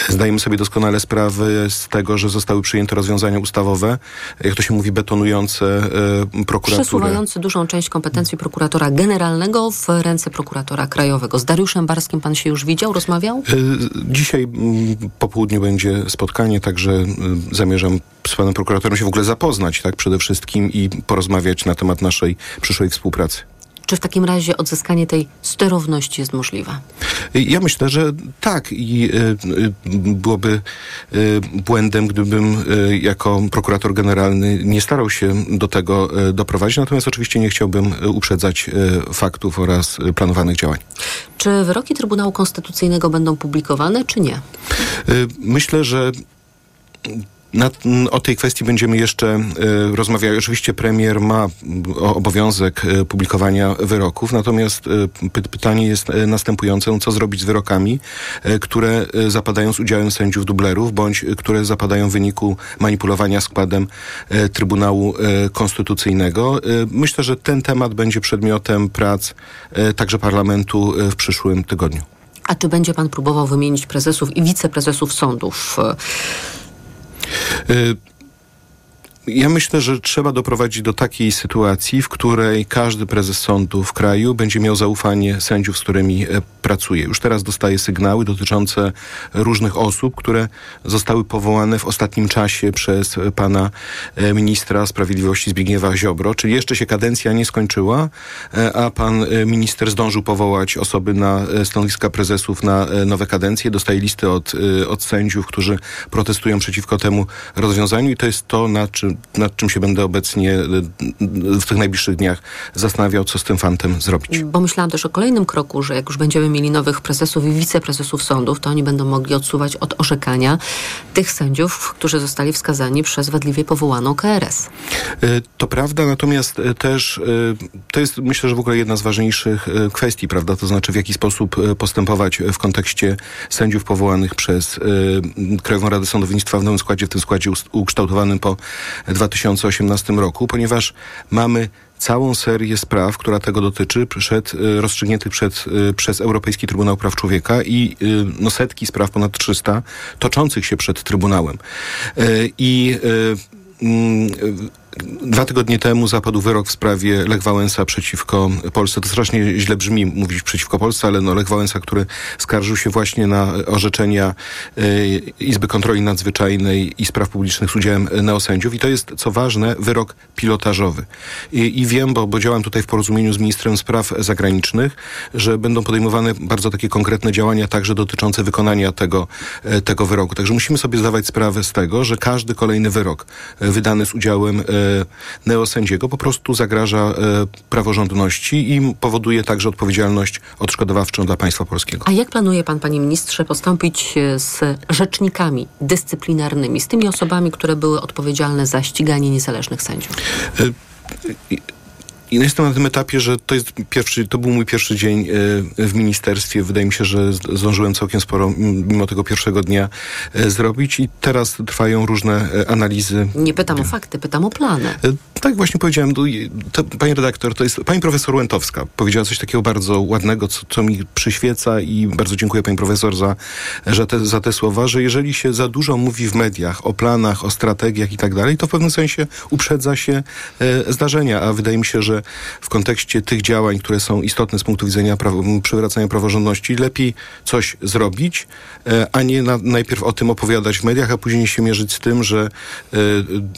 zdajemy sobie doskonale sprawę z tego, że zostały przyjęte rozwiązania ustawowe, jak to się mówi, betonujące prokuraturę. Przesuwający dużą część kompetencji prokuratora generalnego w ręce prokuratora krajowego. Z Dariuszem Barskim pan się już widział, rozmawiał? Dzisiaj po południu będzie spotkanie, także zamierzam z panem prokuratorem się w ogóle zapoznać, tak, przede wszystkim i porozmawiać na temat naszej przyszłej współpracy. Czy w takim razie odzyskanie tej sterowności jest możliwe? Ja myślę, że tak i y, byłoby y, błędem, gdybym jako prokurator generalny nie starał się do tego doprowadzić, natomiast oczywiście nie chciałbym uprzedzać faktów oraz planowanych działań. Czy wyroki Trybunału Konstytucyjnego będą publikowane, czy nie? Myślę, że Na, o tej kwestii będziemy jeszcze y. Oczywiście premier ma obowiązek y, publikowania wyroków, natomiast y, py, pytanie jest następujące. No, co zrobić z wyrokami, które zapadają z udziałem sędziów dublerów, bądź które zapadają w wyniku manipulowania składem Trybunału Konstytucyjnego. Myślę, że ten temat będzie przedmiotem prac także parlamentu w przyszłym tygodniu. A czy będzie pan próbował wymienić prezesów i wiceprezesów sądów? Y ja myślę, że trzeba doprowadzić do takiej sytuacji, w której każdy prezes sądu w kraju będzie miał zaufanie sędziów, z którymi e, pracuje. Już teraz dostaje sygnały dotyczące różnych osób, które zostały powołane w ostatnim czasie przez pana e, ministra sprawiedliwości Zbigniewa Ziobro, czyli jeszcze się kadencja nie skończyła, e, a pan minister zdążył powołać osoby na stanowiska prezesów na nowe kadencje. Dostaje listy od, od sędziów, którzy protestują przeciwko temu rozwiązaniu i to jest to, na czym nad czym się będę obecnie e, w tych najbliższych dniach zastanawiał, co z tym fantem zrobić. Bo myślałam też o kolejnym kroku, że jak już będziemy mieli nowych prezesów i wiceprezesów sądów, to oni będą mogli odsuwać od orzekania tych sędziów, którzy zostali wskazani przez wadliwie powołaną KRS. E, to prawda, natomiast e, też to jest myślę, że w ogóle jedna z ważniejszych kwestii, prawda? To znaczy w jaki sposób postępować w kontekście sędziów powołanych przez Krajową Radę Sądownictwa w nowym składzie, w tym składzie ukształtowanym po 2018 roku, ponieważ mamy całą serię spraw, która tego dotyczy, przed, y, rozstrzygniętych przed, y, przez Europejski Trybunał Praw Człowieka i y, no, setki spraw, ponad 300, toczących się przed Trybunałem. I mm, Dwa tygodnie temu zapadł wyrok w sprawie Lech Wałęsa przeciwko Polsce. To strasznie źle brzmi mówić przeciwko Polsce, ale no Lech Wałęsa, który skarżył się właśnie na orzeczenia y, Izby Kontroli Nadzwyczajnej i Spraw Publicznych z udziałem neosędziów. I to jest, co ważne, wyrok pilotażowy. I, i wiem, bo, bo działam tutaj w porozumieniu z ministrem spraw zagranicznych, że będą podejmowane bardzo takie konkretne działania, także dotyczące wykonania tego, e, tego wyroku. Także musimy sobie zdawać sprawę z tego, że każdy kolejny wyrok e, wydany z udziałem E, neosędziego po prostu zagraża e, praworządności i powoduje także odpowiedzialność odszkodowawczą dla państwa polskiego. A jak planuje pan, panie ministrze, postąpić e, z rzecznikami dyscyplinarnymi, z tymi osobami, które były odpowiedzialne za ściganie niezależnych sędziów? I jestem na tym etapie, że to jest pierwszy, to był mój pierwszy dzień e, w ministerstwie. Wydaje mi się, że zdążyłem całkiem sporo mimo tego pierwszego dnia e, zrobić i teraz trwają różne e, analizy. Nie pytam o fakty, pytam o plany. Tak właśnie powiedziałem. To, pani redaktor, to jest pani profesor Łętowska. Powiedziała coś takiego bardzo ładnego, co, co mi przyświeca i bardzo dziękuję pani profesor za, za, te, za te słowa, że jeżeli się za dużo mówi w mediach o planach, o strategiach i tak dalej, to w pewnym sensie uprzedza się zdarzenia, a wydaje mi się, że w kontekście tych działań, które są istotne z punktu widzenia prawo, przywracania praworządności, lepiej coś zrobić, e, a nie na, najpierw o tym opowiadać w mediach, a później się mierzyć z tym, że e,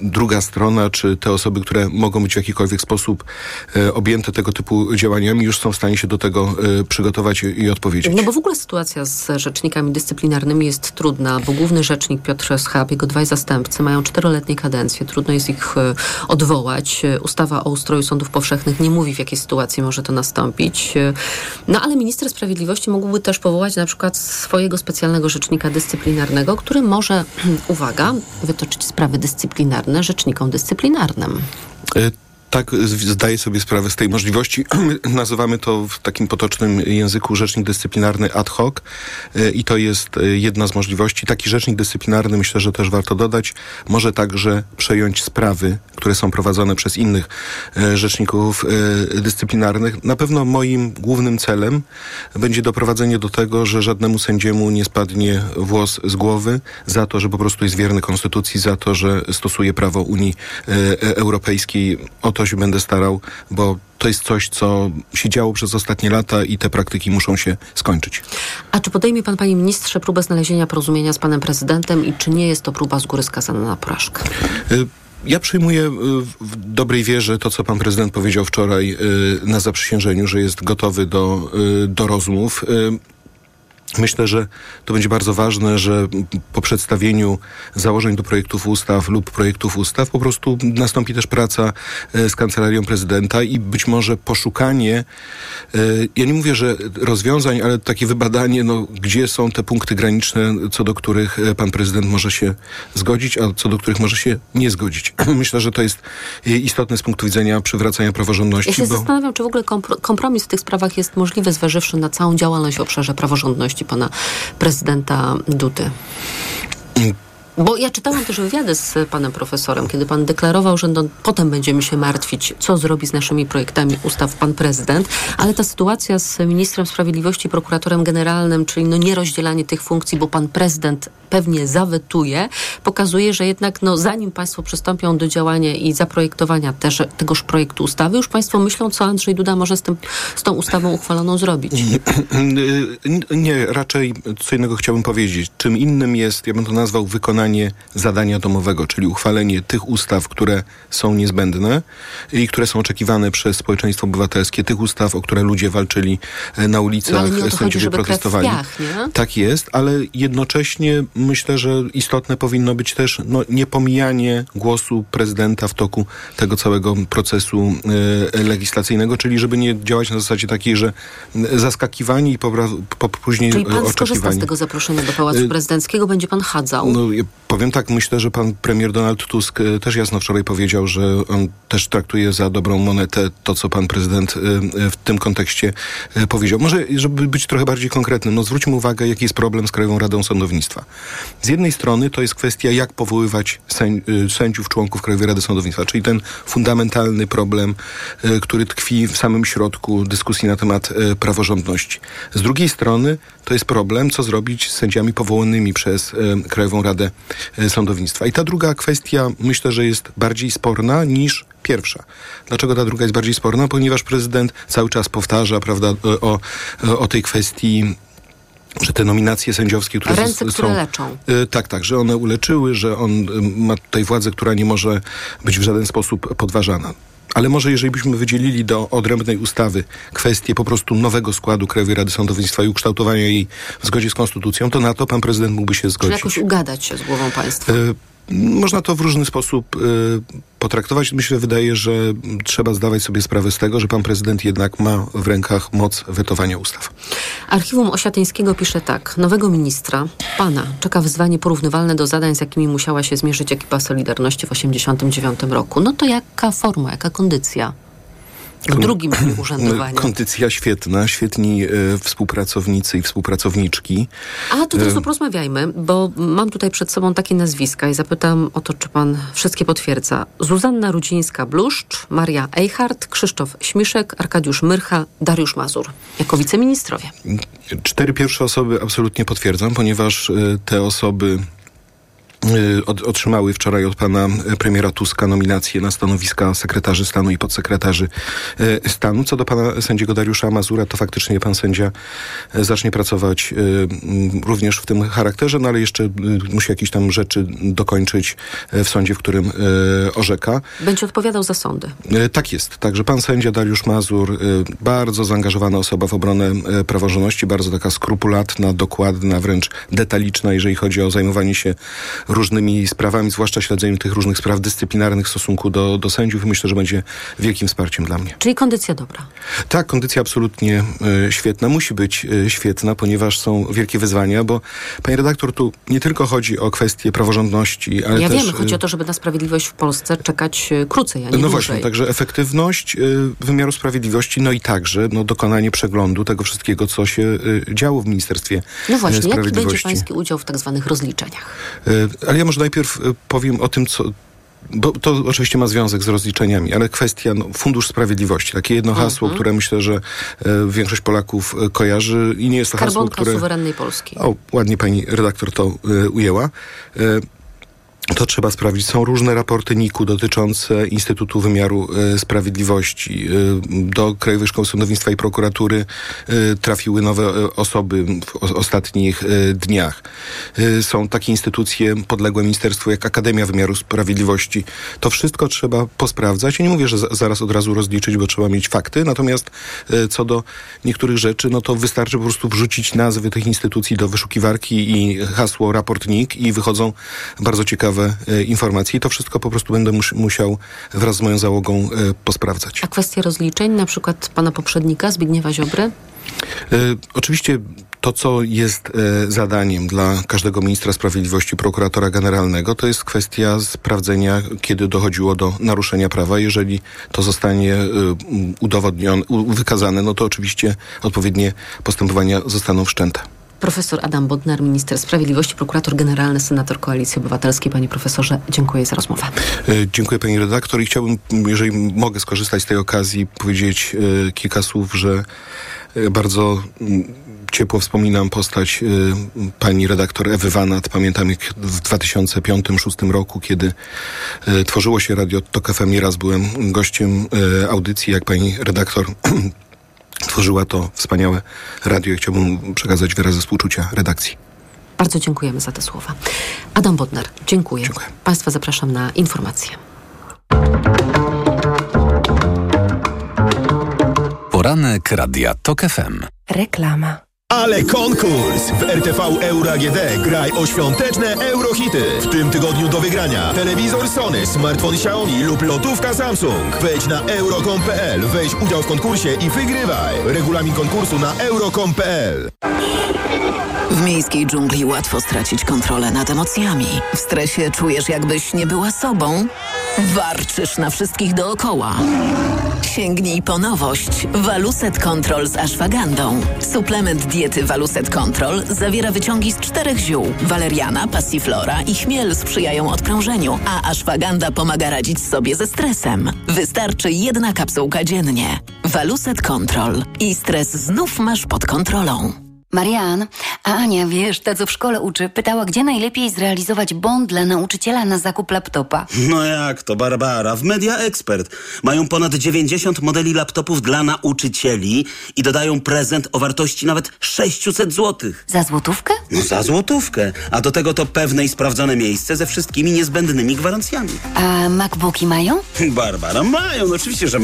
druga strona, czy te osoby, które mogą być w jakikolwiek sposób e, objęte tego typu działaniami, już są w stanie się do tego przygotować i odpowiedzieć. No bo w ogóle sytuacja z rzecznikami dyscyplinarnymi jest trudna, bo główny rzecznik Piotr Schab, jego dwaj zastępcy mają czteroletnie kadencje, trudno jest ich odwołać. Ustawa o ustroju sądów powszechnych powszechnych nie mówi, w jakiej sytuacji może to nastąpić. No ale minister sprawiedliwości mógłby też powołać na przykład swojego specjalnego rzecznika dyscyplinarnego, który może, uwaga, wytoczyć sprawy dyscyplinarne rzecznikom dyscyplinarnym. Tak, zdaję sobie sprawę z tej możliwości. Nazywamy to w takim potocznym języku rzecznik dyscyplinarny ad hoc e, i to jest e, jedna z możliwości. Taki rzecznik dyscyplinarny, myślę, że też warto dodać, może także przejąć sprawy, które są prowadzone przez innych e, rzeczników dyscyplinarnych. Na pewno moim głównym celem będzie doprowadzenie do tego, że żadnemu sędziemu nie spadnie włos z głowy za to, że po prostu jest wierny konstytucji, za to, że stosuje prawo Unii Europejskiej. O to to się będę starał, bo to jest coś, co się działo przez ostatnie lata i te praktyki muszą się skończyć. A czy podejmie pan, panie ministrze, próbę znalezienia porozumienia z panem prezydentem i czy nie jest to próba z góry skazana na porażkę? Y ja przyjmuję y, w dobrej wierze to, co pan prezydent powiedział wczoraj y, na zaprzysiężeniu, że jest gotowy do, y, do rozmów. Myślę, że to będzie bardzo ważne, że po przedstawieniu założeń do projektów ustaw lub projektów ustaw po prostu nastąpi też praca e, z kancelarią prezydenta i być może poszukanie, e, ja nie mówię, że rozwiązań, ale takie wybadanie, no, gdzie są te punkty graniczne, co do których e, pan prezydent może się zgodzić, a co do których może się nie zgodzić. Myślę, że to jest istotne z punktu widzenia przywracania praworządności. Ja się bo... zastanawiam, czy w ogóle kompromis w tych sprawach jest możliwy, zważywszy na całą działalność w obszarze praworządności pana prezydenta Dudy. Bo ja czytałam też wywiady z panem profesorem, kiedy pan deklarował, że no, potem będziemy się martwić, co zrobi z naszymi projektami ustaw pan prezydent, ale ta sytuacja z ministrem sprawiedliwości, prokuratorem generalnym, czyli no nierozdzielanie tych funkcji, bo pan prezydent pewnie zawetuje, pokazuje, że jednak no, zanim państwo przystąpią do działania i zaprojektowania też, tegoż projektu ustawy, już państwo myślą, co Andrzej Duda może z, tym, z tą ustawą uchwaloną zrobić. Nie, raczej co innego chciałbym powiedzieć. Czym innym jest, ja bym to nazwał wykonanie wykonanie zadania domowego, czyli uchwalenie tych ustaw, które są niezbędne i które są oczekiwane przez społeczeństwo obywatelskie, tych ustaw, o które ludzie walczyli e, na ulicach, no, sędziowie protestowali. Tak jest, ale jednocześnie myślę, że istotne powinno być też no, niepomijanie głosu prezydenta w toku tego całego procesu e, legislacyjnego, czyli żeby nie działać na zasadzie takiej, że zaskakiwani i po, po, później czyli pan oczekiwani. skorzysta z tego zaproszenia do Pałacu Prezydenckiego, będzie pan chadzał? No, Powiem tak, myślę, że pan premier Donald Tusk e, też jasno wczoraj powiedział, że on też traktuje za dobrą monetę to, co pan prezydent e, e, w tym kontekście powiedział. Może, żeby być trochę bardziej konkretnym, no zwróćmy uwagę, jaki jest problem z Krajową Radą Sądownictwa. Z jednej strony to jest kwestia, jak powoływać sędziów, członków Krajowej Rady Sądownictwa, czyli ten fundamentalny problem, który tkwi w samym środku dyskusji na temat praworządności. Z drugiej strony to jest problem, co zrobić z sędziami powołanymi przez Krajową Radę sądownictwa. I ta druga kwestia myślę, że jest bardziej sporna niż pierwsza. Dlaczego ta druga jest bardziej sporna? Ponieważ prezydent cały czas powtarza, prawda, e, o, e, o tej kwestii że te nominacje sędziowskie, które Ręce, są... które leczą. tak, tak, że one uleczyły, że on ma tutaj władzę, która nie może być w żaden sposób podważana. Ale może jeżeli byśmy wydzielili do odrębnej ustawy kwestię po prostu nowego składu Krajowej Rady Sądownictwa i ukształtowania jej w zgodzie z konstytucją, to na to pan prezydent mógłby się zgodzić. Czy jakoś ugadać się z głową państwa? Y można to w różny sposób y, potraktować. Myślę, wydaje, że trzeba zdawać sobie sprawę z tego, że pan prezydent jednak ma w rękach moc wetowania ustaw. Archiwum Osiatyńskiego pisze tak. Nowego ministra, pana, czeka wyzwanie porównywalne do zadań, z jakimi musiała się zmierzyć ekipa Solidarności w 1989 roku. No to jaka forma, jaka kondycja? W drugim dniu urzędowania. Kondycja świetna, świetni e, współpracownicy i współpracowniczki. A to teraz e... porozmawiajmy, bo mam tutaj przed sobą takie nazwiska i zapytam o to, czy pan wszystkie potwierdza. Zuzanna Rudzińska-Bluszcz, Maria Eichhardt, Krzysztof Śmiszek, Arkadiusz Myrcha, Dariusz Mazur. Jako wiceministrowie. Cztery pierwsze osoby absolutnie potwierdzam, ponieważ e, te osoby otrzymały wczoraj od pana premiera Tuska nominację na stanowiska sekretarzy stanu i podsekretarzy y, stanu. Co do pana sędziego Dariusza Mazura, to faktycznie pan sędzia y, zacznie pracować również w tym charakterze, no ale jeszcze musi jakieś tam rzeczy dokończyć w sądzie, w którym orzeka. Będzie odpowiadał za sądy. Tak jest. Także pan sędzia Dariusz Mazur, bardzo zaangażowana osoba w obronę praworządności, bardzo taka skrupulatna, dokładna, wręcz detaliczna, jeżeli chodzi o zajmowanie się różnymi sprawami, zwłaszcza śledzeniem tych różnych spraw dyscyplinarnych w stosunku do, do sędziów myślę, że będzie wielkim wsparciem dla mnie. Czyli kondycja dobra? Tak, kondycja absolutnie y, świetna. Musi być y, świetna, ponieważ są wielkie wyzwania, bo pani redaktor, tu nie tylko chodzi o kwestie praworządności, ale ja też... Ja wiem, chodzi o to, żeby na sprawiedliwość w Polsce czekać krócej, a nie No dłużej. właśnie, także efektywność y, wymiaru sprawiedliwości, no i także no, dokonanie przeglądu tego wszystkiego, co się działo w Ministerstwie No właśnie, Sprawiedliwości. jaki będzie pański udział w tak zwanych rozliczeniach? Ale ja może najpierw e, powiem o tym, co, bo to oczywiście ma związek z rozliczeniami, ale kwestia no, Fundusz Sprawiedliwości, takie jedno hasło, mhm. które myślę, że e, większość Polaków e, kojarzy i nie jest to Skarbonka hasło, które... suwerennej Polski. O, ładnie pani redaktor to e, ujęła. To trzeba sprawdzić. Są różne raporty NIK-u dotyczące Instytutu Wymiaru e, Sprawiedliwości. E, do Krajowej Szkoły Sądownictwa i Prokuratury e, trafiły nowe osoby w ostatnich dniach. Są takie instytucje podległe ministerstwu jak Akademia Wymiaru Sprawiedliwości. To wszystko trzeba posprawdzać. Nie mówię, że za, zaraz od razu rozliczyć, bo trzeba mieć fakty. Natomiast co do niektórych rzeczy, no to wystarczy po prostu wrzucić nazwy tych instytucji do wyszukiwarki i hasło raport NIK i wychodzą bardzo ciekawe e, informacje. I to wszystko po prostu będę mus, musiał wraz z moją załogą e, posprawdzać. A kwestie rozliczeń, na przykład pana poprzednika Zbigniewa Ziobry? E, oczywiście to, co jest zadaniem dla każdego ministra sprawiedliwości, prokuratora generalnego, to jest kwestia sprawdzenia, kiedy dochodziło do naruszenia prawa. Jeżeli to zostanie udowodnione, wykazane, no to oczywiście odpowiednie postępowania zostaną wszczęte. Profesor Adam Bodnar, minister sprawiedliwości, prokurator generalny, senator Koalicji Obywatelskiej. Panie profesorze, dziękuję za rozmowę. E, Dziękuję pani redaktor i chciałbym, jeżeli mogę skorzystać z tej okazji, powiedzieć e, kilka słów, że e, bardzo mm, ciepło wspominam postać pani redaktor Ewy Wanat. Pamiętam jak w 2005-2006 roku, kiedy tworzyło się Radio Tok FM, nieraz byłem gościem audycji, jak pani redaktor tworzyła to wspaniałe radio i chciałbym przekazać wyrazy współczucia redakcji. Bardzo dziękujemy za te słowa. Adam Bodnar, dziękuję. dziękuję. Państwa zapraszam na informacje. Poranek Radia TOK FM. Reklama. Ale konkurs! W RTV Euro AGD graj o świąteczne eurohity. W tym tygodniu do wygrania telewizor Sony, smartfon Xiaomi lub lotówka Samsung. Wejdź na euro.com.pl, weź udział w konkursie i wygrywaj. Regulamin konkursu na euro.com.pl W miejskiej dżungli łatwo stracić kontrolę nad emocjami. W stresie czujesz, jakbyś nie była sobą. Warczysz na wszystkich dookoła. Sięgnij po nowość. Waluset Control z ashwagandą. Suplement diety Waluset Control zawiera wyciągi z czterech ziół. Waleriana, passiflora i chmiel sprzyjają odprężeniu, a ashwaganda pomaga radzić sobie ze stresem. Wystarczy jedna kapsułka dziennie. Waluset Control. I stres znów masz pod kontrolą. Marian, a Ania, wiesz, ta co w szkole uczy, pytała, gdzie najlepiej zrealizować bon dla nauczyciela na zakup laptopa. No jak to, Barbara? W Media Expert mają ponad 90 modeli laptopów dla nauczycieli i dodają prezent o wartości nawet 600 zł. Za złotówkę? No za złotówkę. A do tego to pewne i sprawdzone miejsce ze wszystkimi niezbędnymi gwarancjami. A MacBooki mają? Barbara, mają, no oczywiście, że mają.